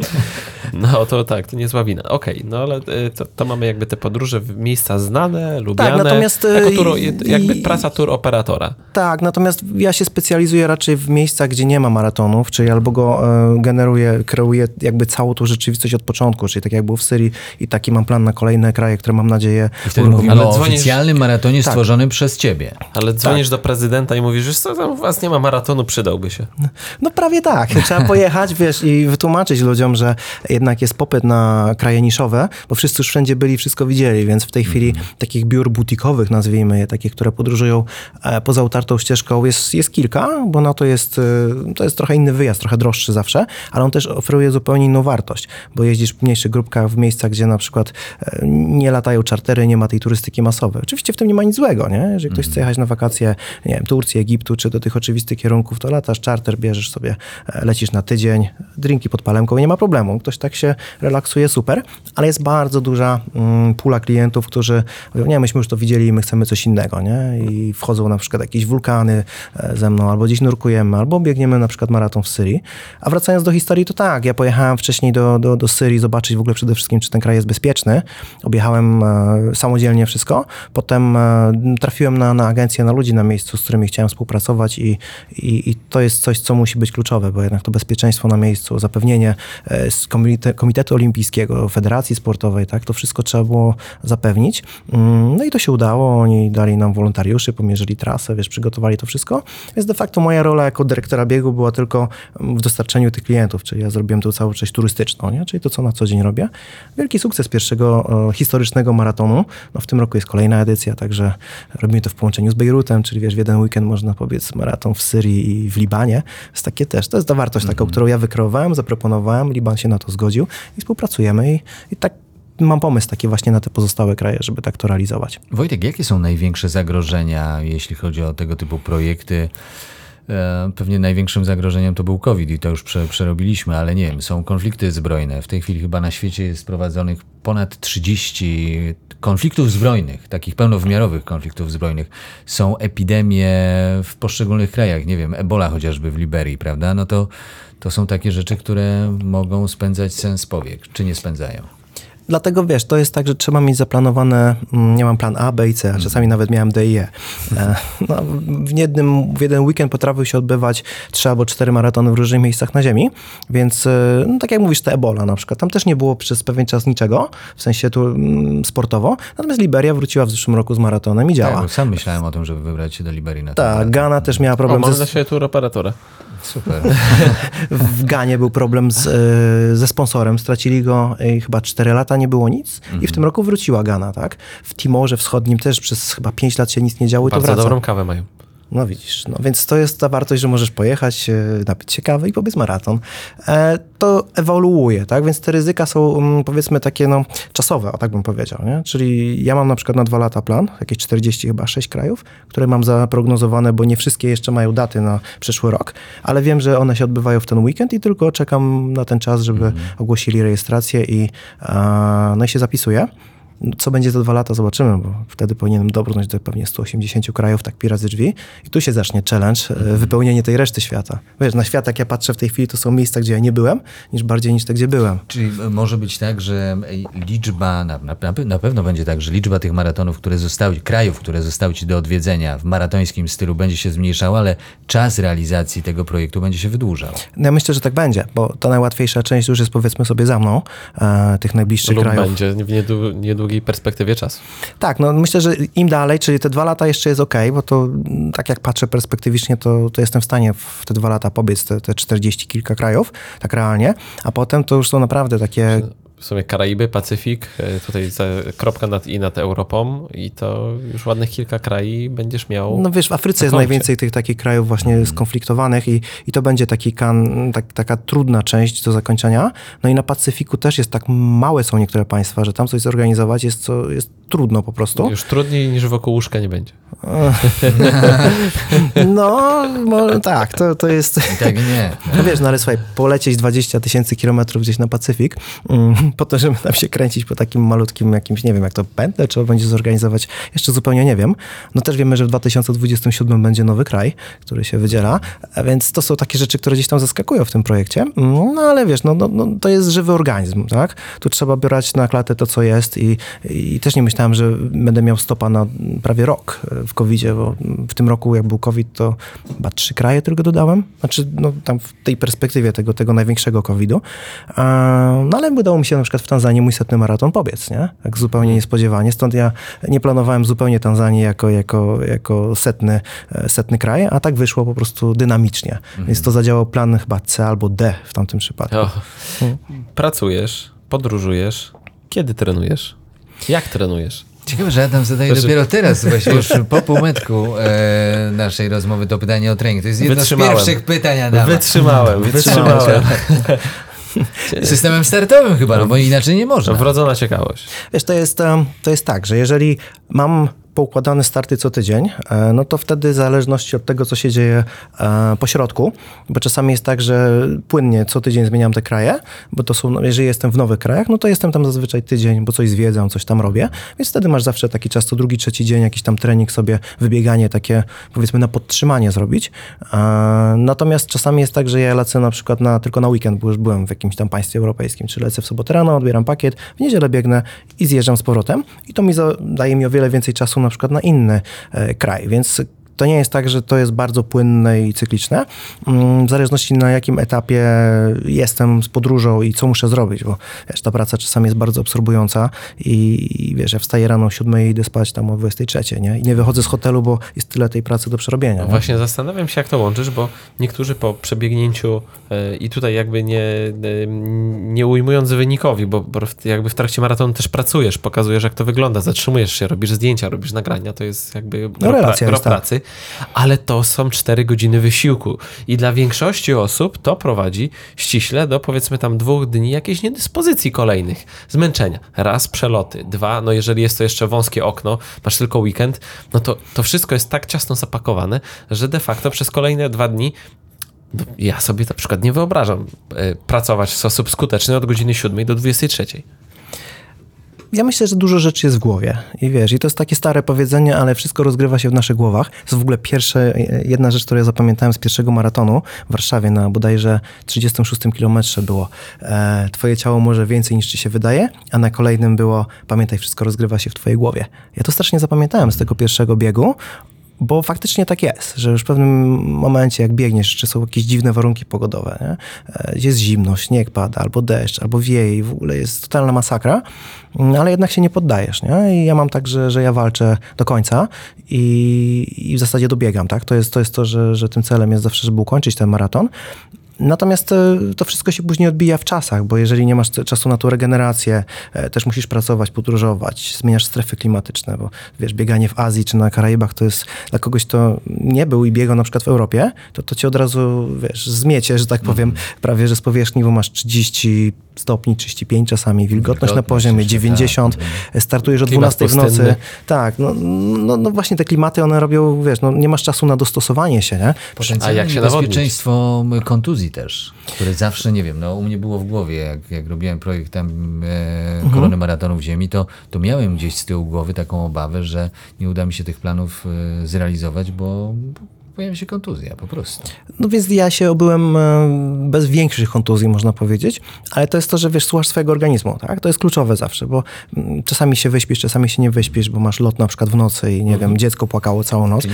No to tak, to niezła wina. Okej, no ale y, to, to mamy jakby te podróże w miejsca znane, lubiane. natomiast, y, jako turo, i- jakby i- praca tour operatora. Tak, natomiast ja się specjalizuję raczej w miejscach, gdzie nie ma maratonów, czyli albo go e, generuję, kreuję jakby całą tą rzeczywistość od początku, czyli tak jak było w Syrii i taki mam plan na kolejne kraje, które mam nadzieję I wtedy uruchomię. mówimy Ale o dzwonisz- oficjalnym maratonie stworzonym przez ciebie. Ale dzwonisz do prezydenta i mówisz, że co tam u was nie ma maratonu, przydałby się. No prawie tak. Trzeba pojechać, wiesz, i wytłumaczyć ludziom, że jednak jest popyt na kraje niszowe, bo wszyscy już wszędzie byli, wszystko widzieli, więc w tej chwili takich biur butikowych, nazwijmy je, takich, które podróżują e, poza utartą ścieżką, jest, jest kilka, bo na to jest, e, to jest trochę inny wyjazd, trochę droższy zawsze, ale on też oferuje zupełnie inną wartość, bo jeździsz w mniejszych grupkach w miejscach, gdzie na przykład e, nie latają czartery, nie ma tej turystyki masowej. Oczywiście w tym nie ma nic złego, nie? Jeżeli ktoś chce jechać na wakacje, nie wiem, Turcji, Egiptu, czy do tych oczywistych kierunków, to latasz czarter, bierzesz sobie, lecisz na tydzień, drinki pod palemką i nie ma problemu. Ktoś tak się relaksuje, super, ale jest bardzo duża mm, pula klientów, którzy mówią, nie, myśmy już to widzieli i my chcemy coś innego, nie? I wchodzą na przykład jakieś wulkany e, ze mną, albo gdzieś nurkujemy, albo biegniemy na przykład maraton w Syrii. A wracając do historii, to tak, ja pojechałem wcześniej do, do, do Syrii zobaczyć w ogóle przede wszystkim, czy ten kraj jest bezpieczny. Objechałem e, samodzielnie wszystko. Potem e, trafiłem na, na agencję, na ludzi na miejscu, z którymi chciałem współpracować i, i, i to jest coś, co musi być kluczowe, bo jednak to bezpieczeństwo na miejscu, zapewnienie e, z komite, Komitetu Olimpijskiego, Federacji Sportowej, tak, to wszystko trzeba było zapewnić. Mm, No i to się udało, oni dali nam wolontariuszy, pomierzyli trasę, wiesz, przygotowali to wszystko, więc de facto moja rola jako dyrektora biegu była tylko mm, w dostarczeniu tych klientów, czyli ja zrobiłem tą całą część turystyczną, nie? czyli to, co na co dzień robię. Wielki sukces pierwszego historycznego maratonu. No, w tym roku jest kolejna edycja, także robimy to w połączeniu z Bejrutem, czyli wiesz, w jeden weekend można pobiec maraton w Syrii i w Libanie. Jest takie też, to jest ta wartość taką, którą ja wykreowałem, zaproponowałem, Liban się na to zgodził i współpracujemy i, i tak mam pomysł taki właśnie na te pozostałe kraje, żeby tak to realizować. Wojtek, jakie są największe zagrożenia, jeśli chodzi o tego typu projekty? E, Pewnie największym zagrożeniem to był COVID i to już prze, przerobiliśmy, ale nie wiem, są konflikty zbrojne. W tej chwili chyba na świecie jest prowadzonych ponad 30 konfliktów zbrojnych, takich pełnowymiarowych konfliktów zbrojnych. Są epidemie w poszczególnych krajach, nie wiem, ebola chociażby w Liberii, prawda? No to, to są takie rzeczy, które mogą spędzać sens powiek, czy nie spędzają. Dlatego wiesz, to jest tak, że trzeba mieć zaplanowane, mm, ja mam plan A, B i C, a czasami nawet miałem D i E. E, No, w, jednym, w jeden weekend potrafiły się odbywać trzy albo cztery maratony w różnych miejscach na ziemi, więc e, no, tak jak mówisz, te Ebola na przykład, tam też nie było przez pewien czas niczego, w sensie tu mm, sportowo, natomiast Liberia wróciła w zeszłym roku z maratonem i Tak, działa. bo sam myślałem o tym, żeby wybrać się do Liberii na ten Tak. Ghana też miała O, problem mam ze, dla siebie tour operatora. Super. w Ganie był problem z, e, ze sponsorem, stracili go i chyba 4 lata nie było nic i w tym roku wróciła Gana, tak? W Timorze Wschodnim też przez chyba 5 lat się nic nie działo i to Bardzo wraca. dobrą kawę mają. No widzisz, no więc to jest ta wartość, że możesz pojechać, e, napić się kawy i pobiec maraton. E, to ewoluuje, tak? Więc te ryzyka są mm, powiedzmy takie no, czasowe, o tak bym powiedział, nie? Czyli ja mam na przykład na dwa lata plan, jakieś 40 chyba 6 krajów, które mam zaprognozowane, bo nie wszystkie jeszcze mają daty na przyszły rok, ale wiem, że one się odbywają w ten weekend i tylko czekam na ten czas, żeby ogłosili rejestrację i, no i się zapisuję. Co będzie za dwa lata, zobaczymy, bo wtedy powinienem dobrnąć do pewnie 180 krajów, tak pi razy drzwi. I tu się zacznie challenge, e, wypełnienie tej reszty świata. Wiesz, na świat, jak ja patrzę w tej chwili, to są miejsca, gdzie ja nie byłem, niż bardziej niż te, gdzie byłem. Czyli e, może być tak, że e, liczba, na, na, na pewno będzie tak, że liczba tych maratonów, które zostały, krajów, które zostały ci do odwiedzenia w maratońskim stylu będzie się zmniejszała, ale czas realizacji tego projektu będzie się wydłużał. No ja myślę, że tak będzie, bo ta najłatwiejsza część już jest powiedzmy sobie za mną, e, tych najbliższych Lub krajów. będzie w niedłu- niedługiej perspektywie czasu. Tak, no myślę, że im dalej, czyli te dwa lata jeszcze jest ok, bo to mm, tak jak patrzę perspektywicznie, to, to jestem w stanie w te dwa lata pobiec te, te 40 kilka krajów, tak realnie, a potem to już są naprawdę takie W sumie Karaiby, Pacyfik, e, tutaj kropka nad i nad Europą i to już ładnych kilka krajów będziesz miał. No wiesz, w Afryce jest najwięcej tych takich krajów właśnie skonfliktowanych i, i to będzie taki kan, tak, taka trudna część do zakończenia. No i na Pacyfiku też jest tak małe są niektóre państwa, że tam coś zorganizować jest, co, jest trudno po prostu. Już trudniej niż wokół łóżka nie będzie. No, może tak, to, to jest... Tak nie. No wiesz, no ale słuchaj, polecieć 20 tysięcy kilometrów gdzieś na Pacyfik, mm, po to, żeby tam się kręcić po takim malutkim jakimś, nie wiem, jak to pętlę trzeba będzie zorganizować, jeszcze zupełnie nie wiem. No też wiemy, że w 2027 będzie nowy kraj, który się wydziela, więc to są takie rzeczy, które gdzieś tam zaskakują w tym projekcie. Mm, No ale wiesz, no, no, no to jest żywy organizm, tak? Tu trzeba brać na klatę to, co jest i, i też nie myślałem, że będę miał stopa na prawie rok e, w covid bo w tym roku, jak był COVID, to chyba trzy kraje tylko dodałem. Znaczy, no tam w tej perspektywie tego, tego największego COVID-u. No ale udało mi się na przykład w Tanzanii mój setny maraton pobiec, nie? Tak zupełnie niespodziewanie. Stąd ja nie planowałem zupełnie Tanzanii jako, jako, jako setny, e, setny kraj, a tak wyszło po prostu dynamicznie. Więc to zadziałał plan chyba C albo D w tamtym przypadku. O. Pracujesz, podróżujesz. Kiedy trenujesz? Jak trenujesz? Ciekawe, że Adam zadaje Proszę. dopiero teraz, właśnie już po półmetku e, naszej rozmowy to pytanie o trening. To jest jedno z pierwszych pytań Adama. Wytrzymałem, Wytrzymałem wytrzymałem. Systemem startowym chyba, no bo inaczej nie można. Wrodzona ciekawość. Wiesz, to jest, to jest tak, że jeżeli mam poukładane starty co tydzień, e, no to wtedy w zależności od tego, co się dzieje e, po środku, bo czasami jest tak, że płynnie co tydzień zmieniam te kraje, bo to są, no, jeżeli jestem w nowych krajach, no to jestem tam zazwyczaj tydzień, bo coś zwiedzam, coś tam robię, więc wtedy masz zawsze taki czas, co drugi, trzeci dzień, jakiś tam trening sobie, wybieganie takie, powiedzmy na podtrzymanie zrobić. E, Natomiast czasami jest tak, że ja lecę na przykład na, tylko na weekend, bo już byłem w jakimś tam państwie europejskim, czy lecę w sobotę rano, odbieram pakiet, w niedzielę biegnę i zjeżdżam z powrotem i to mi daje mi o wiele więcej czasu na przykład na inny e, kraj, więc to nie jest tak, że to jest bardzo płynne i cykliczne. Mm, W zależności na jakim etapie jestem z podróżą i co muszę zrobić, bo wiesz, ta praca czasami jest bardzo absorbująca i, i wiesz, ja wstaję rano o 7 i idę spać tam o 23, nie? I nie wychodzę z hotelu, bo jest tyle tej pracy do przerobienia. No nie? właśnie zastanawiam się, jak to łączysz, bo niektórzy po przebiegnięciu e, i tutaj jakby nie, e, nie ujmując wynikowi, bo, jakby w trakcie maratonu też pracujesz, pokazujesz, jak to wygląda, zatrzymujesz się, robisz zdjęcia, robisz nagrania, to jest jakby gro, relacja gro jest, tak. pracy, ale to są 4 godziny wysiłku i dla większości osób to prowadzi ściśle do powiedzmy tam dwóch dni jakiejś niedyspozycji kolejnych, zmęczenia. Raz przeloty, dwa, no jeżeli jest to jeszcze wąskie okno, masz tylko weekend, no to to wszystko jest tak ciasno zapakowane, że de facto przez kolejne dwa dni no, ja sobie na przykład nie wyobrażam e, pracować w sposób skuteczny od godziny 7 do 23. Ja myślę, że dużo rzeczy jest w głowie. I wiesz, i to jest takie stare powiedzenie, ale wszystko rozgrywa się w naszych głowach. To jest w ogóle pierwsze, jedna rzecz, którą ja zapamiętałem z pierwszego maratonu w Warszawie na bodajże 36 kilometrze było e, twoje ciało może więcej niż ci się wydaje, a na kolejnym było pamiętaj, wszystko rozgrywa się w twojej głowie. Ja to strasznie zapamiętałem z tego pierwszego biegu, bo faktycznie tak jest, że już w pewnym momencie, jak biegniesz, czy są jakieś dziwne warunki pogodowe, nie? E, jest zimno, śnieg pada, albo deszcz, albo wieje i w ogóle jest totalna masakra, mm, ale jednak się nie poddajesz. Nie? I ja mam tak, że, że ja walczę do końca i, i w zasadzie dobiegam. Tak? To, jest, to jest to, że, że tym celem jest zawsze, żeby ukończyć ten maraton. Natomiast e, to wszystko się później odbija w czasach, bo jeżeli nie masz czasu na tą regenerację, e, też musisz pracować, podróżować, zmieniasz strefy klimatyczne, bo wiesz, bieganie w Azji czy na Karaibach to jest dla kogoś, kto nie był i biegał na przykład w Europie, to to cię od razu, wiesz, zmiecie, że tak powiem, prawie, że z powierzchni, bo masz 30 stopni, 35 czasami, wilgotność na poziomie jeszcze, 90, startujesz o Klimat 12 w nocy. Tak, no, no, no właśnie te klimaty, one robią, wiesz, no nie masz czasu na dostosowanie się, nie? A jak się nawodnić? bezpieczeństwo kontuzji też, które zawsze, nie wiem, no u mnie było w głowie, jak, jak robiłem projekt tam e, Korony Maratonów Ziemi, to, to miałem gdzieś z tyłu głowy taką obawę, że nie uda mi się tych planów e, zrealizować, bo pojawi się kontuzja po prostu. No więc ja się obyłem e, bez większych kontuzji, można powiedzieć, ale to jest to, że wiesz, słuchasz swojego organizmu, tak? To jest kluczowe zawsze, bo mm, czasami się wyśpisz, czasami się nie wyśpisz, bo masz lot na przykład w nocy i nie wiem, dziecko płakało całą noc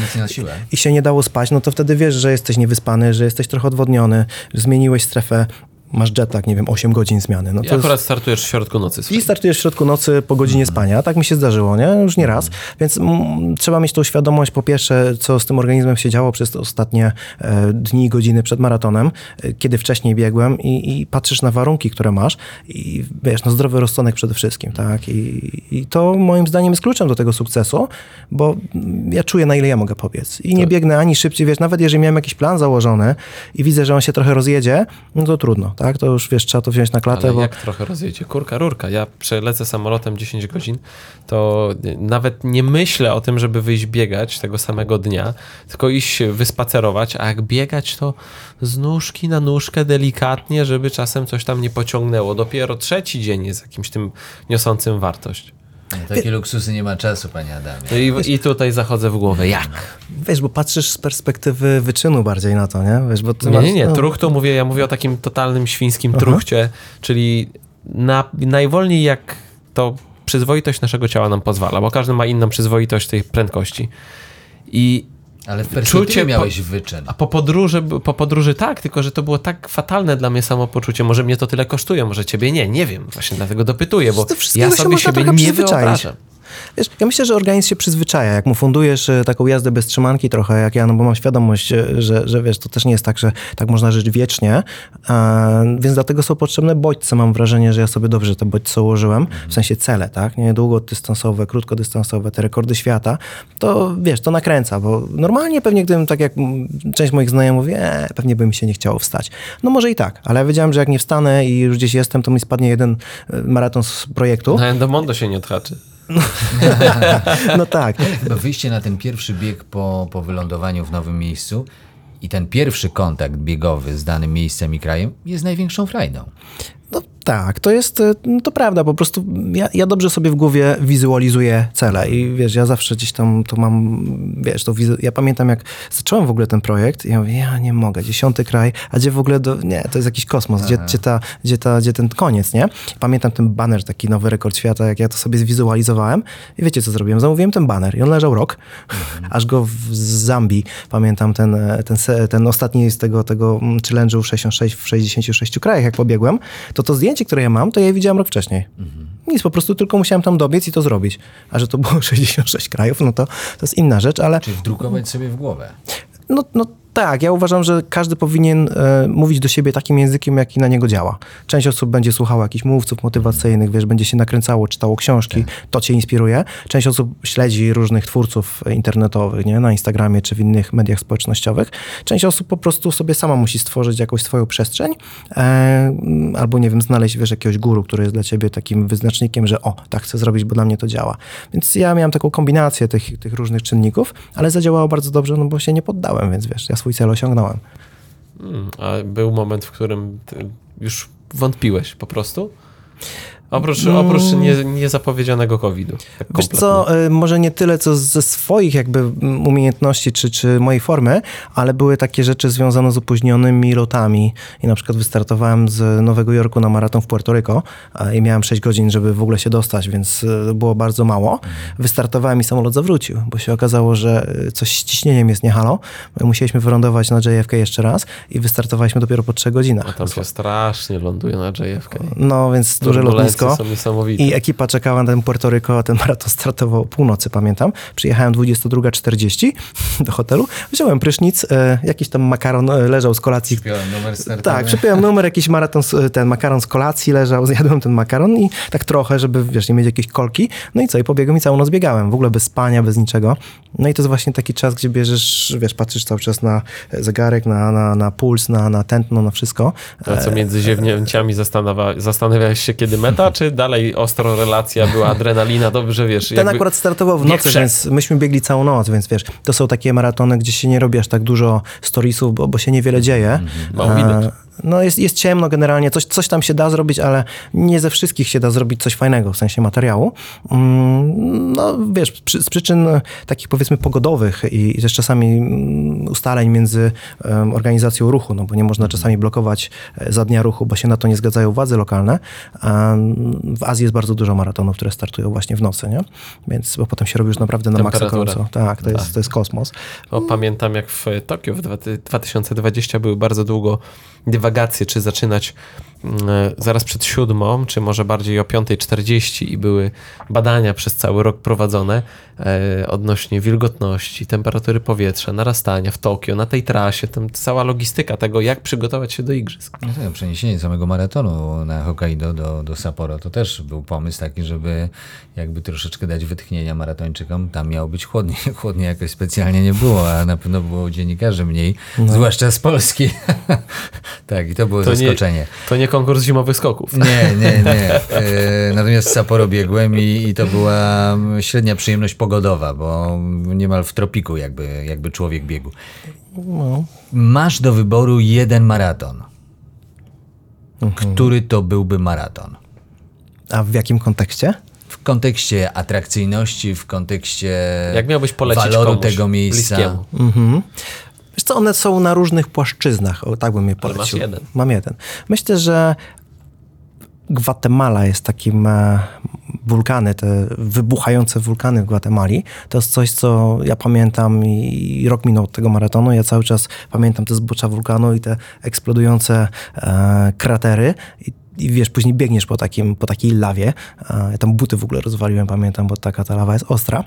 i się nie dało spać, no to wtedy wiesz, że jesteś niewyspany, że jesteś trochę odwodniony, że zmieniłeś strefę, masz jetlag, nie wiem, 8 godzin zmiany. No I to jest... akurat startujesz w środku nocy. I swojej. startujesz w środku nocy po godzinie spania. Tak mi się zdarzyło, nie? Już nie raz. Więc mm, trzeba mieć tą świadomość, po pierwsze, co z tym organizmem się działo przez te ostatnie e, dni i godziny przed maratonem, e, kiedy wcześniej biegłem i, i patrzysz na warunki, które masz i wiesz, no zdrowy rozsądek przede wszystkim, tak? I, I to moim zdaniem jest kluczem do tego sukcesu, bo mm, ja czuję, na ile ja mogę pobiec. I nie biegnę ani szybciej, wiesz, nawet jeżeli miałem jakiś plan założony i widzę, że on się trochę rozjedzie, no to trudno. Tak? To już, wiesz, trzeba to wziąć na klatę, Ale bo... jak trochę rozjedzie? Kurka, rurka. Ja przelecę samolotem 10 godzin, to nawet nie myślę o tym, żeby wyjść biegać tego samego dnia, tylko iść wyspacerować, a jak biegać, to z nóżki na nóżkę delikatnie, żeby czasem coś tam nie pociągnęło. Dopiero trzeci dzień jest jakimś tym niosącym wartość. Na takie luksusy nie ma czasu, panie Adamie. No I, I tutaj zachodzę w głowę. Jak? Wiesz, bo patrzysz z perspektywy wyczynu bardziej na to, nie? Wiesz, bo ty Nie, masz- nie, nie. no, Truch to mówię, ja mówię o takim totalnym świńskim truchcie, czyli na, najwolniej jak to przyzwoitość naszego ciała nam pozwala, bo każdy ma inną przyzwoitość tej prędkości. I Ale w perspektywie Czucie po- miałeś wyczyn. a po podróży, po podróży tak, tylko że to było tak fatalne dla mnie samopoczucie. Może mnie to tyle kosztuje, może ciebie nie, nie wiem. Właśnie dlatego dopytuję, bo ja sobie siebie nie wyobrażam. Wiesz, ja myślę, że organizm się przyzwyczaja. Jak mu fundujesz e, taką jazdę bez trzymanki trochę, jak ja, no bo mam świadomość, e, że, że wiesz, to też nie jest tak, że tak można żyć wiecznie, e, więc dlatego są potrzebne bodźce. Mam wrażenie, że ja sobie dobrze te bodźce ułożyłem, w sensie cele, tak? Nie długodystansowe, krótkodystansowe, te rekordy świata, to wiesz, to nakręca, bo normalnie pewnie gdybym, tak jak część moich znajomych mówi, e, pewnie by mi się nie chciało wstać. No może i tak, ale ja wiedziałem, że jak nie wstanę i już gdzieś jestem, to mi spadnie jeden e, maraton z projektu. Na Endomondo się nie odhaczy. No tak. Chyba wyjście na ten pierwszy bieg po, po wylądowaniu w nowym miejscu i ten pierwszy kontakt biegowy z danym miejscem i krajem jest największą frajdą. Tak, to jest, e, no to prawda, po prostu ja, ja dobrze sobie w głowie wizualizuję cele i wiesz, ja zawsze gdzieś tam to mam, wiesz, to wizu... ja pamiętam jak zacząłem w ogóle ten projekt i ja mówię, ja nie mogę, dziesiąty kraj, a gdzie w ogóle, do... nie, to jest jakiś kosmos, gdzie, gdzie, ta, gdzie, ta, gdzie ten koniec, nie? Pamiętam ten banner, taki nowy rekord świata, jak ja to sobie zwizualizowałem i wiecie co zrobiłem? Zamówiłem ten banner i on leżał rok, aż go w Zambii, pamiętam ten, e, ten, se- ten ostatni z tego, tego mm, challenge'u 66 w 66 krajach, jak pobiegłem, to to zdjęcie, które ja mam, to ja je widziałem rok wcześniej. Nic, po prostu tylko musiałem tam dobiec i to zrobić. A że to było 66 krajów, no to to jest inna rzecz, ale Czyli wdrukować sobie w głowę. no, no tak, ja uważam, że każdy powinien e, mówić do siebie takim językiem, jaki na niego działa. Część osób będzie słuchała jakichś mówców motywacyjnych, wiesz, będzie się nakręcało, czytało książki, to cię inspiruje. Część osób śledzi różnych twórców internetowych, nie, na Instagramie czy w innych mediach społecznościowych. Część osób po prostu sobie sama musi stworzyć jakąś swoją przestrzeń e, albo, nie wiem, znaleźć, wiesz, jakiegoś guru, który jest dla ciebie takim wyznacznikiem, że o, tak chcę zrobić, bo dla mnie to działa. Więc ja miałem taką kombinację tych, tych różnych czynników, ale zadziałało bardzo dobrze, no bo się nie poddałem, więc wiesz, ja swój cel osiągnąłem. Mm, a był moment, w którym już wątpiłeś po prostu? Oprócz, oprócz nie, niezapowiedzianego COVID-u. Tak. Wiesz co, y, może nie tyle co ze swoich jakby mm, umiejętności czy, czy mojej formy, ale były takie rzeczy związane z opóźnionymi lotami i na przykład wystartowałem z Nowego Jorku na maraton w Puerto Rico a, i miałem 6 godzin, żeby w ogóle się dostać, więc y, było bardzo mało. Wystartowałem i samolot zawrócił, bo się okazało, że y, coś z ciśnieniem jest nie halo. Musieliśmy wylądować na JFK jeszcze raz i wystartowaliśmy dopiero po 3 A godzinach. tam się strasznie ląduje na JFK. No, więc duże lotnisko. Niesamowite. I ekipa czekała na ten Puerto Rico, a ten maraton startował o północy, pamiętam. Przyjechałem 22.40 do hotelu, wziąłem prysznic, e, jakiś tam makaron e, leżał z kolacji. Przypiąłem numer startowy. Tak, przypiąłem numer, jakiś maraton, z- ten makaron z kolacji leżał, zjadłem ten makaron i tak trochę, żeby, wiesz, nie mieć jakiejś kolki. No i co, i pobiegłem i całą noc biegałem, w ogóle bez spania, bez niczego. No i to jest właśnie taki czas, gdzie bierzesz, wiesz, patrzysz cały czas na zegarek, na, na, na puls, na, na tętno, na wszystko. A co między ziewnięciami zastanawia, zastanawiałeś się, kiedy meta, czy dalej ostro relacja, była adrenalina, dobrze wiesz. Ten akurat startował w nocy, więc myśmy biegli całą noc, więc wiesz, to są takie maratony, gdzie się nie robi aż tak dużo storiesów, bo, bo się niewiele dzieje. Mało widać. No jest, jest ciemno generalnie, coś, coś tam się da zrobić, ale nie ze wszystkich się da zrobić coś fajnego, w sensie materiału. Mm, No wiesz, przy, z przyczyn takich powiedzmy pogodowych i, i też czasami mm, ustaleń między em, organizacją ruchu, no bo nie można czasami blokować e, za dnia ruchu, bo się na to nie zgadzają władze lokalne. Em, W Azji jest bardzo dużo maratonów, które startują właśnie w nocy, nie? Więc bo potem się robi już naprawdę na maksa gorąco. Tak, to jest, to jest kosmos. Pamiętam, jak w Tokio w dwa- 2020 były bardzo długo dywagacje, czy zaczynać zaraz przed siódmą, czy może bardziej o 5.40 i były badania przez cały rok prowadzone e, odnośnie wilgotności, temperatury powietrza, narastania w Tokio, na tej trasie, tam cała logistyka tego, jak przygotować się do igrzysk. No tak, przeniesienie samego maratonu na Hokkaido do, do Sapporo to też był pomysł taki, żeby jakby troszeczkę dać wytchnienia maratończykom. Tam miało być chłodniej. Chłodniej jakoś specjalnie nie było, a na pewno było dziennikarzy mniej, zwłaszcza z Polski. tak i to było To nie, zaskoczenie. to nie konkurs zimowych skoków. Nie, nie, nie. E, natomiast Sapporo biegłem i, i to była średnia przyjemność pogodowa, bo niemal w tropiku jakby, jakby człowiek biegł. Masz do wyboru jeden maraton. Który to byłby maraton? A w jakim kontekście? W kontekście atrakcyjności, w kontekście Jak miałbyś polecić waloru komuś tego miejsca. bliskiemu? Wiesz co, one są na różnych płaszczyznach, o, tak bym je Ale polecił. masz jeden. Mam jeden. Myślę, że Gwatemala jest takim e, wulkany, te wybuchające wulkany w Gwatemali. To jest coś, co ja pamiętam i, i rok minął od tego maratonu. Ja cały czas pamiętam te zbocza wulkanu i te eksplodujące e, kratery. I, i wiesz, później biegniesz po, takim, po takiej lawie. Ja tam buty w ogóle rozwaliłem, pamiętam, bo taka ta lawa jest ostra.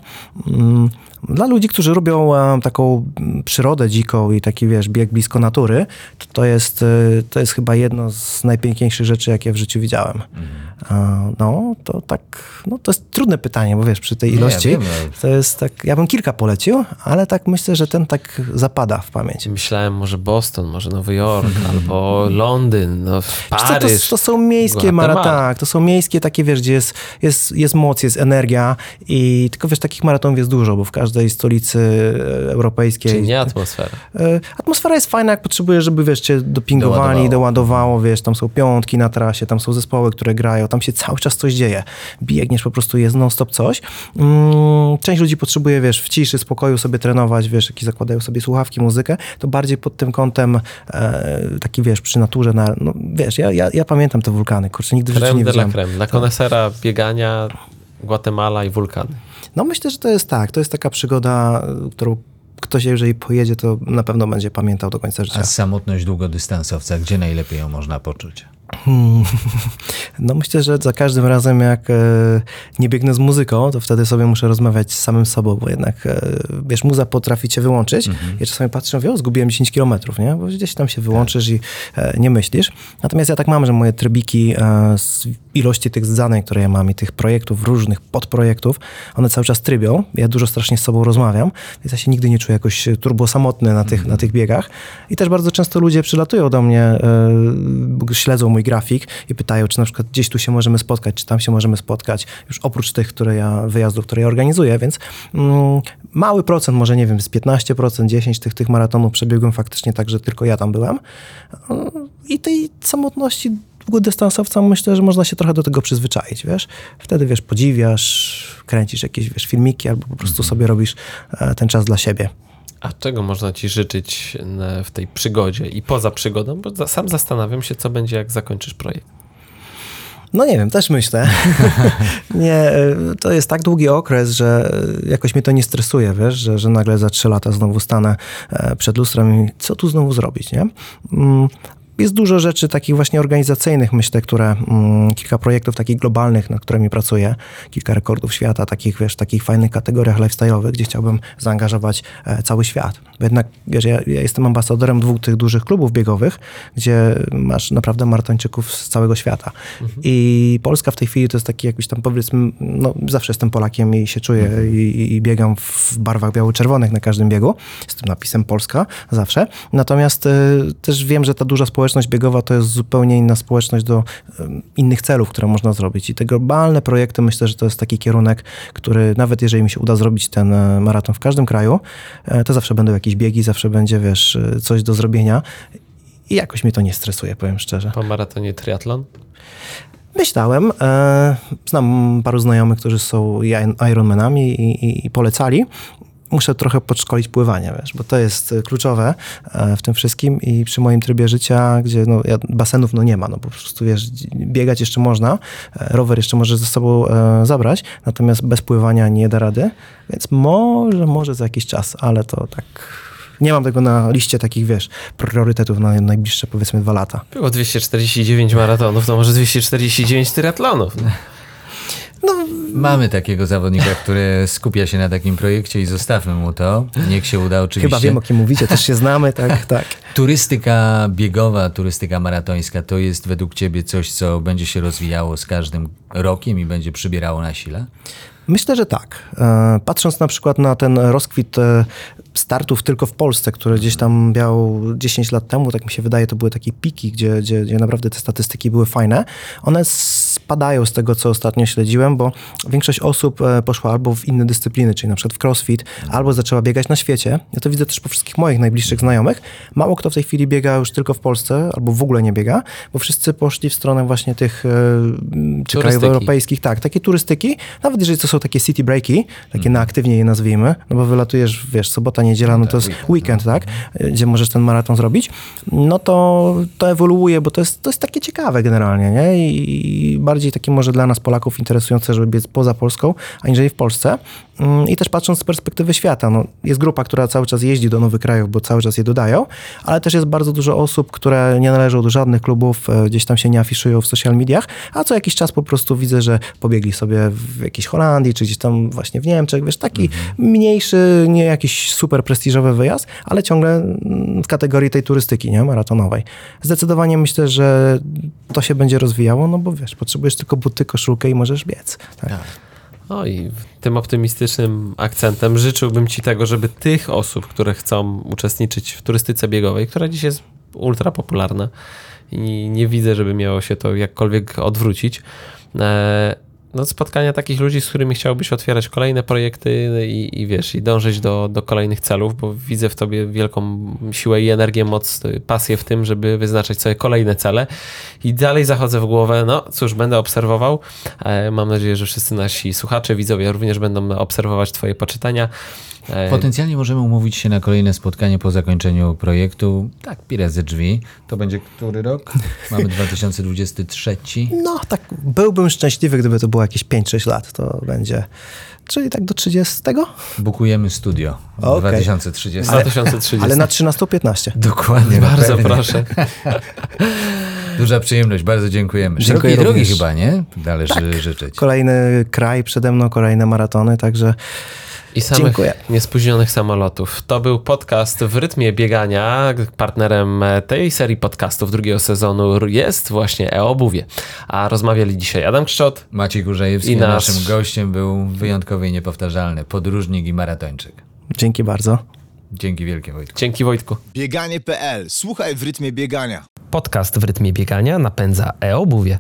Mm, Dla ludzi, którzy lubią e, taką przyrodę dziką i taki, wiesz, bieg blisko natury, to, to, jest, e, to jest chyba jedno z najpiękniejszych rzeczy, jakie w życiu widziałem. E, No, to tak, no to jest trudne pytanie, bo wiesz, przy tej Nie, ilości no. to jest tak, ja bym kilka polecił, ale tak myślę, że ten tak zapada w pamięć. Myślałem może Boston, może Nowy Jork, albo Londyn, no co, Paryż. to, to są miejskie maratony, tak, to są miejskie takie, wiesz, gdzie jest, jest, jest moc, jest energia i tylko, wiesz, takich maratonów jest dużo, bo w każdej stolicy e, europejskiej... Czyli nie atmosfera. E, Atmosfera jest fajna, jak potrzebujesz, żeby wiesz, cię dopingowali, Doładowało. doładowało, wiesz, tam są piątki na trasie, tam są zespoły, które grają, tam się cały czas coś dzieje. Biegniesz, po prostu jest non-stop coś. Mm, Część ludzi potrzebuje, wiesz, w ciszy, spokoju sobie trenować, wiesz, jakieś zakładają sobie słuchawki, muzykę, to bardziej pod tym kątem e, taki, wiesz, przy naturze, na, no, wiesz, ja, ja, ja pamiętam te wulkany, kurczę, nigdy w życiu Creme nie widziałem. creme. Dla konesera biegania, Guatemala i wulkany. No myślę, że to jest tak, to jest taka przygoda, którą ktoś, jeżeli pojedzie, to na pewno będzie pamiętał do końca życia. A samotność długodystansowca, gdzie najlepiej ją można poczuć? Hmm. No myślę, że za każdym razem jak e, nie biegnę z muzyką, to wtedy sobie muszę rozmawiać z samym sobą, bo jednak, e, wiesz, muza potrafi cię wyłączyć. Ja czasami patrzę, mówię, o, zgubiłem 10 kilometrów, nie? Bo gdzieś tam się wyłączysz i e, nie myślisz. Natomiast ja tak mam, że moje trybiki e, z ilości tych zadań, które ja mam i tych projektów, różnych podprojektów, one cały czas trybią. Ja dużo strasznie z sobą rozmawiam, więc ja się nigdy nie czuję jakoś turbo samotny na tych, na tych biegach. I też bardzo często ludzie przylatują do mnie, e, śledzą mój grafik i pytają, czy na przykład gdzieś tu się możemy spotkać, czy tam się możemy spotkać, już oprócz tych, które ja, wyjazdów, które ja organizuję, więc mm, mały procent, może nie wiem, z 15%, 10% tych, tych maratonów przebiegłem faktycznie tak, że tylko ja tam byłem. I tej samotności długodystansowca myślę, że można się trochę do tego przyzwyczaić, wiesz? Wtedy, wiesz, podziwiasz, kręcisz jakieś, wiesz, filmiki albo po prostu sobie robisz e, ten czas dla siebie. A czego można ci życzyć na- w tej przygodzie i poza przygodą? Bo sam zastanawiam się, co będzie, jak zakończysz projekt. No nie wiem, też myślę. nie, e, to jest tak długi okres, że e, jakoś mnie to nie stresuje, wiesz, że, że nagle za trzy lata znowu stanę e, przed lustrem i co tu znowu zrobić, nie? Jest dużo rzeczy takich właśnie organizacyjnych, myślę, które, mm, kilka projektów takich globalnych, nad którymi pracuję, kilka rekordów świata, takich, wiesz, takich fajnych kategoriach lifestyle'owych, gdzie chciałbym zaangażować e, cały świat. Bo jednak, wiesz, ja, ja jestem ambasadorem dwóch tych dużych klubów biegowych, gdzie masz naprawdę maratończyków z całego świata. I Polska w tej chwili to jest taki jakiś tam, powiedzmy, no zawsze jestem Polakiem i się czuję i, i biegam w barwach biało-czerwonych na każdym biegu, z tym napisem Polska zawsze. Natomiast e, też wiem, że ta duża społeczność biegowa to jest zupełnie inna społeczność do innych celów, które można zrobić. I te globalne projekty myślę, że to jest taki kierunek, który nawet jeżeli mi się uda zrobić ten e, maraton w każdym kraju, e, to zawsze będą jakieś biegi, zawsze będzie, wiesz, e, coś do zrobienia. I jakoś mnie to nie stresuje, powiem szczerze. Po maratonie triatlon? Myślałem, znam paru znajomych, którzy są Ironmanami i, i, i polecali. Muszę trochę podszkolić pływanie, wiesz, bo to jest e, kluczowe e, w tym wszystkim i przy moim trybie życia, gdzie no, ja, basenów no nie ma, no po prostu wiesz, biegać jeszcze można, e, rower jeszcze możesz ze sobą e, zabrać, natomiast bez pływania nie da rady, więc może, może za jakiś czas, ale to tak... Nie mam tego na liście takich, wiesz, priorytetów na najbliższe powiedzmy dwa lata. Było 249 maratonów, to może 249 triatlonów. No, Mamy takiego zawodnika, który skupia się na takim projekcie i zostawmy mu to. Niech się uda oczywiście. Chyba wiem, o kim mówicie, też się znamy, tak, tak. Turystyka biegowa, turystyka maratońska to jest według Ciebie coś, co będzie się rozwijało z każdym rokiem i będzie przybierało na sile? Myślę, że tak. E, Patrząc na przykład na ten rozkwit e, startów tylko w Polsce, który gdzieś tam miał 10 lat temu, tak mi się wydaje, to były takie piki, gdzie, gdzie, gdzie naprawdę te statystyki były fajne. One spadają z tego, co ostatnio śledziłem, bo większość osób e, poszła albo w inne dyscypliny, czyli na przykład w crossfit, albo zaczęła biegać na świecie. Ja to widzę też po wszystkich moich najbliższych znajomych. Mało kto w tej chwili biega już tylko w Polsce, albo w ogóle nie biega, bo wszyscy poszli w stronę właśnie tych e, czy krajów europejskich, tak, takie turystyki, nawet jeżeli to są takie city breaki, takie na aktywnie je nazwijmy, no bo wylatujesz, wiesz, sobota, niedziela, no to jest weekend, tak, gdzie możesz ten maraton zrobić, no to to ewoluuje, bo to jest, to jest takie ciekawe generalnie, nie, i bardziej takie może dla nas Polaków interesujące, żeby biec poza Polską, aniżeli w Polsce i też patrząc z perspektywy świata, no, jest grupa, która cały czas jeździ do nowych krajów, bo cały czas je dodają, ale też jest bardzo dużo osób, które nie należą do żadnych klubów, e, gdzieś tam się nie afiszują w social mediach, a co jakiś czas po prostu widzę, że pobiegli sobie w jakiejś Holandii, czy gdzieś tam właśnie w Niemczech, wiesz, taki mniejszy, nie jakiś super prestiżowy wyjazd, ale ciągle mm, w kategorii tej turystyki, nie, maratonowej. Zdecydowanie myślę, że to się będzie rozwijało, no bo wiesz, potrzebujesz tylko buty, koszulkę i możesz biec. Tak. No i tym optymistycznym akcentem życzyłbym Ci tego, żeby tych osób, które chcą uczestniczyć w turystyce biegowej, która dziś jest ultra popularna i nie widzę, żeby miało się to jakkolwiek odwrócić, e, no spotkania takich ludzi, z którymi chciałbyś otwierać kolejne projekty i, i wiesz, i dążyć do, do kolejnych celów, bo widzę w tobie wielką siłę i energię, moc, pasję w tym, żeby wyznaczać sobie kolejne cele i dalej zachodzę w głowę, no cóż, będę obserwował. E, Mam nadzieję, że wszyscy nasi słuchacze, widzowie również będą obserwować twoje poczytania. Potencjalnie możemy umówić się na kolejne spotkanie po zakończeniu projektu. Tak, pira ze drzwi. To będzie który rok? Mamy 2023. No, tak byłbym szczęśliwy, gdyby to było jakieś 5-6 lat, to będzie, czyli tak do 30, Bukujemy studio Okej. 2030. 2030. ale na 13-15. Dokładnie. Bardzo pewnie. proszę. Duża przyjemność, bardzo dziękujemy. Dziękuję Szerokiej drogi również. chyba, nie? Należy życzyć. Kolejny kraj przede mną, kolejne maratony, także I samych Dziękuję. niespóźnionych samolotów. To był podcast w rytmie biegania. Partnerem tej serii podcastów drugiego sezonu jest właśnie e-obuwie. A rozmawiali dzisiaj Adam Kszczot. Maciej Kurzajewski, I a nasz- naszym gościem był wyjątkowy i niepowtarzalny podróżnik i maratończyk. dzięki bardzo. Dzięki wielkie Wojtku. Dzięki Wojtku. Bieganie.pl. Słuchaj w rytmie biegania. Podcast w rytmie biegania napędza e-obuwie.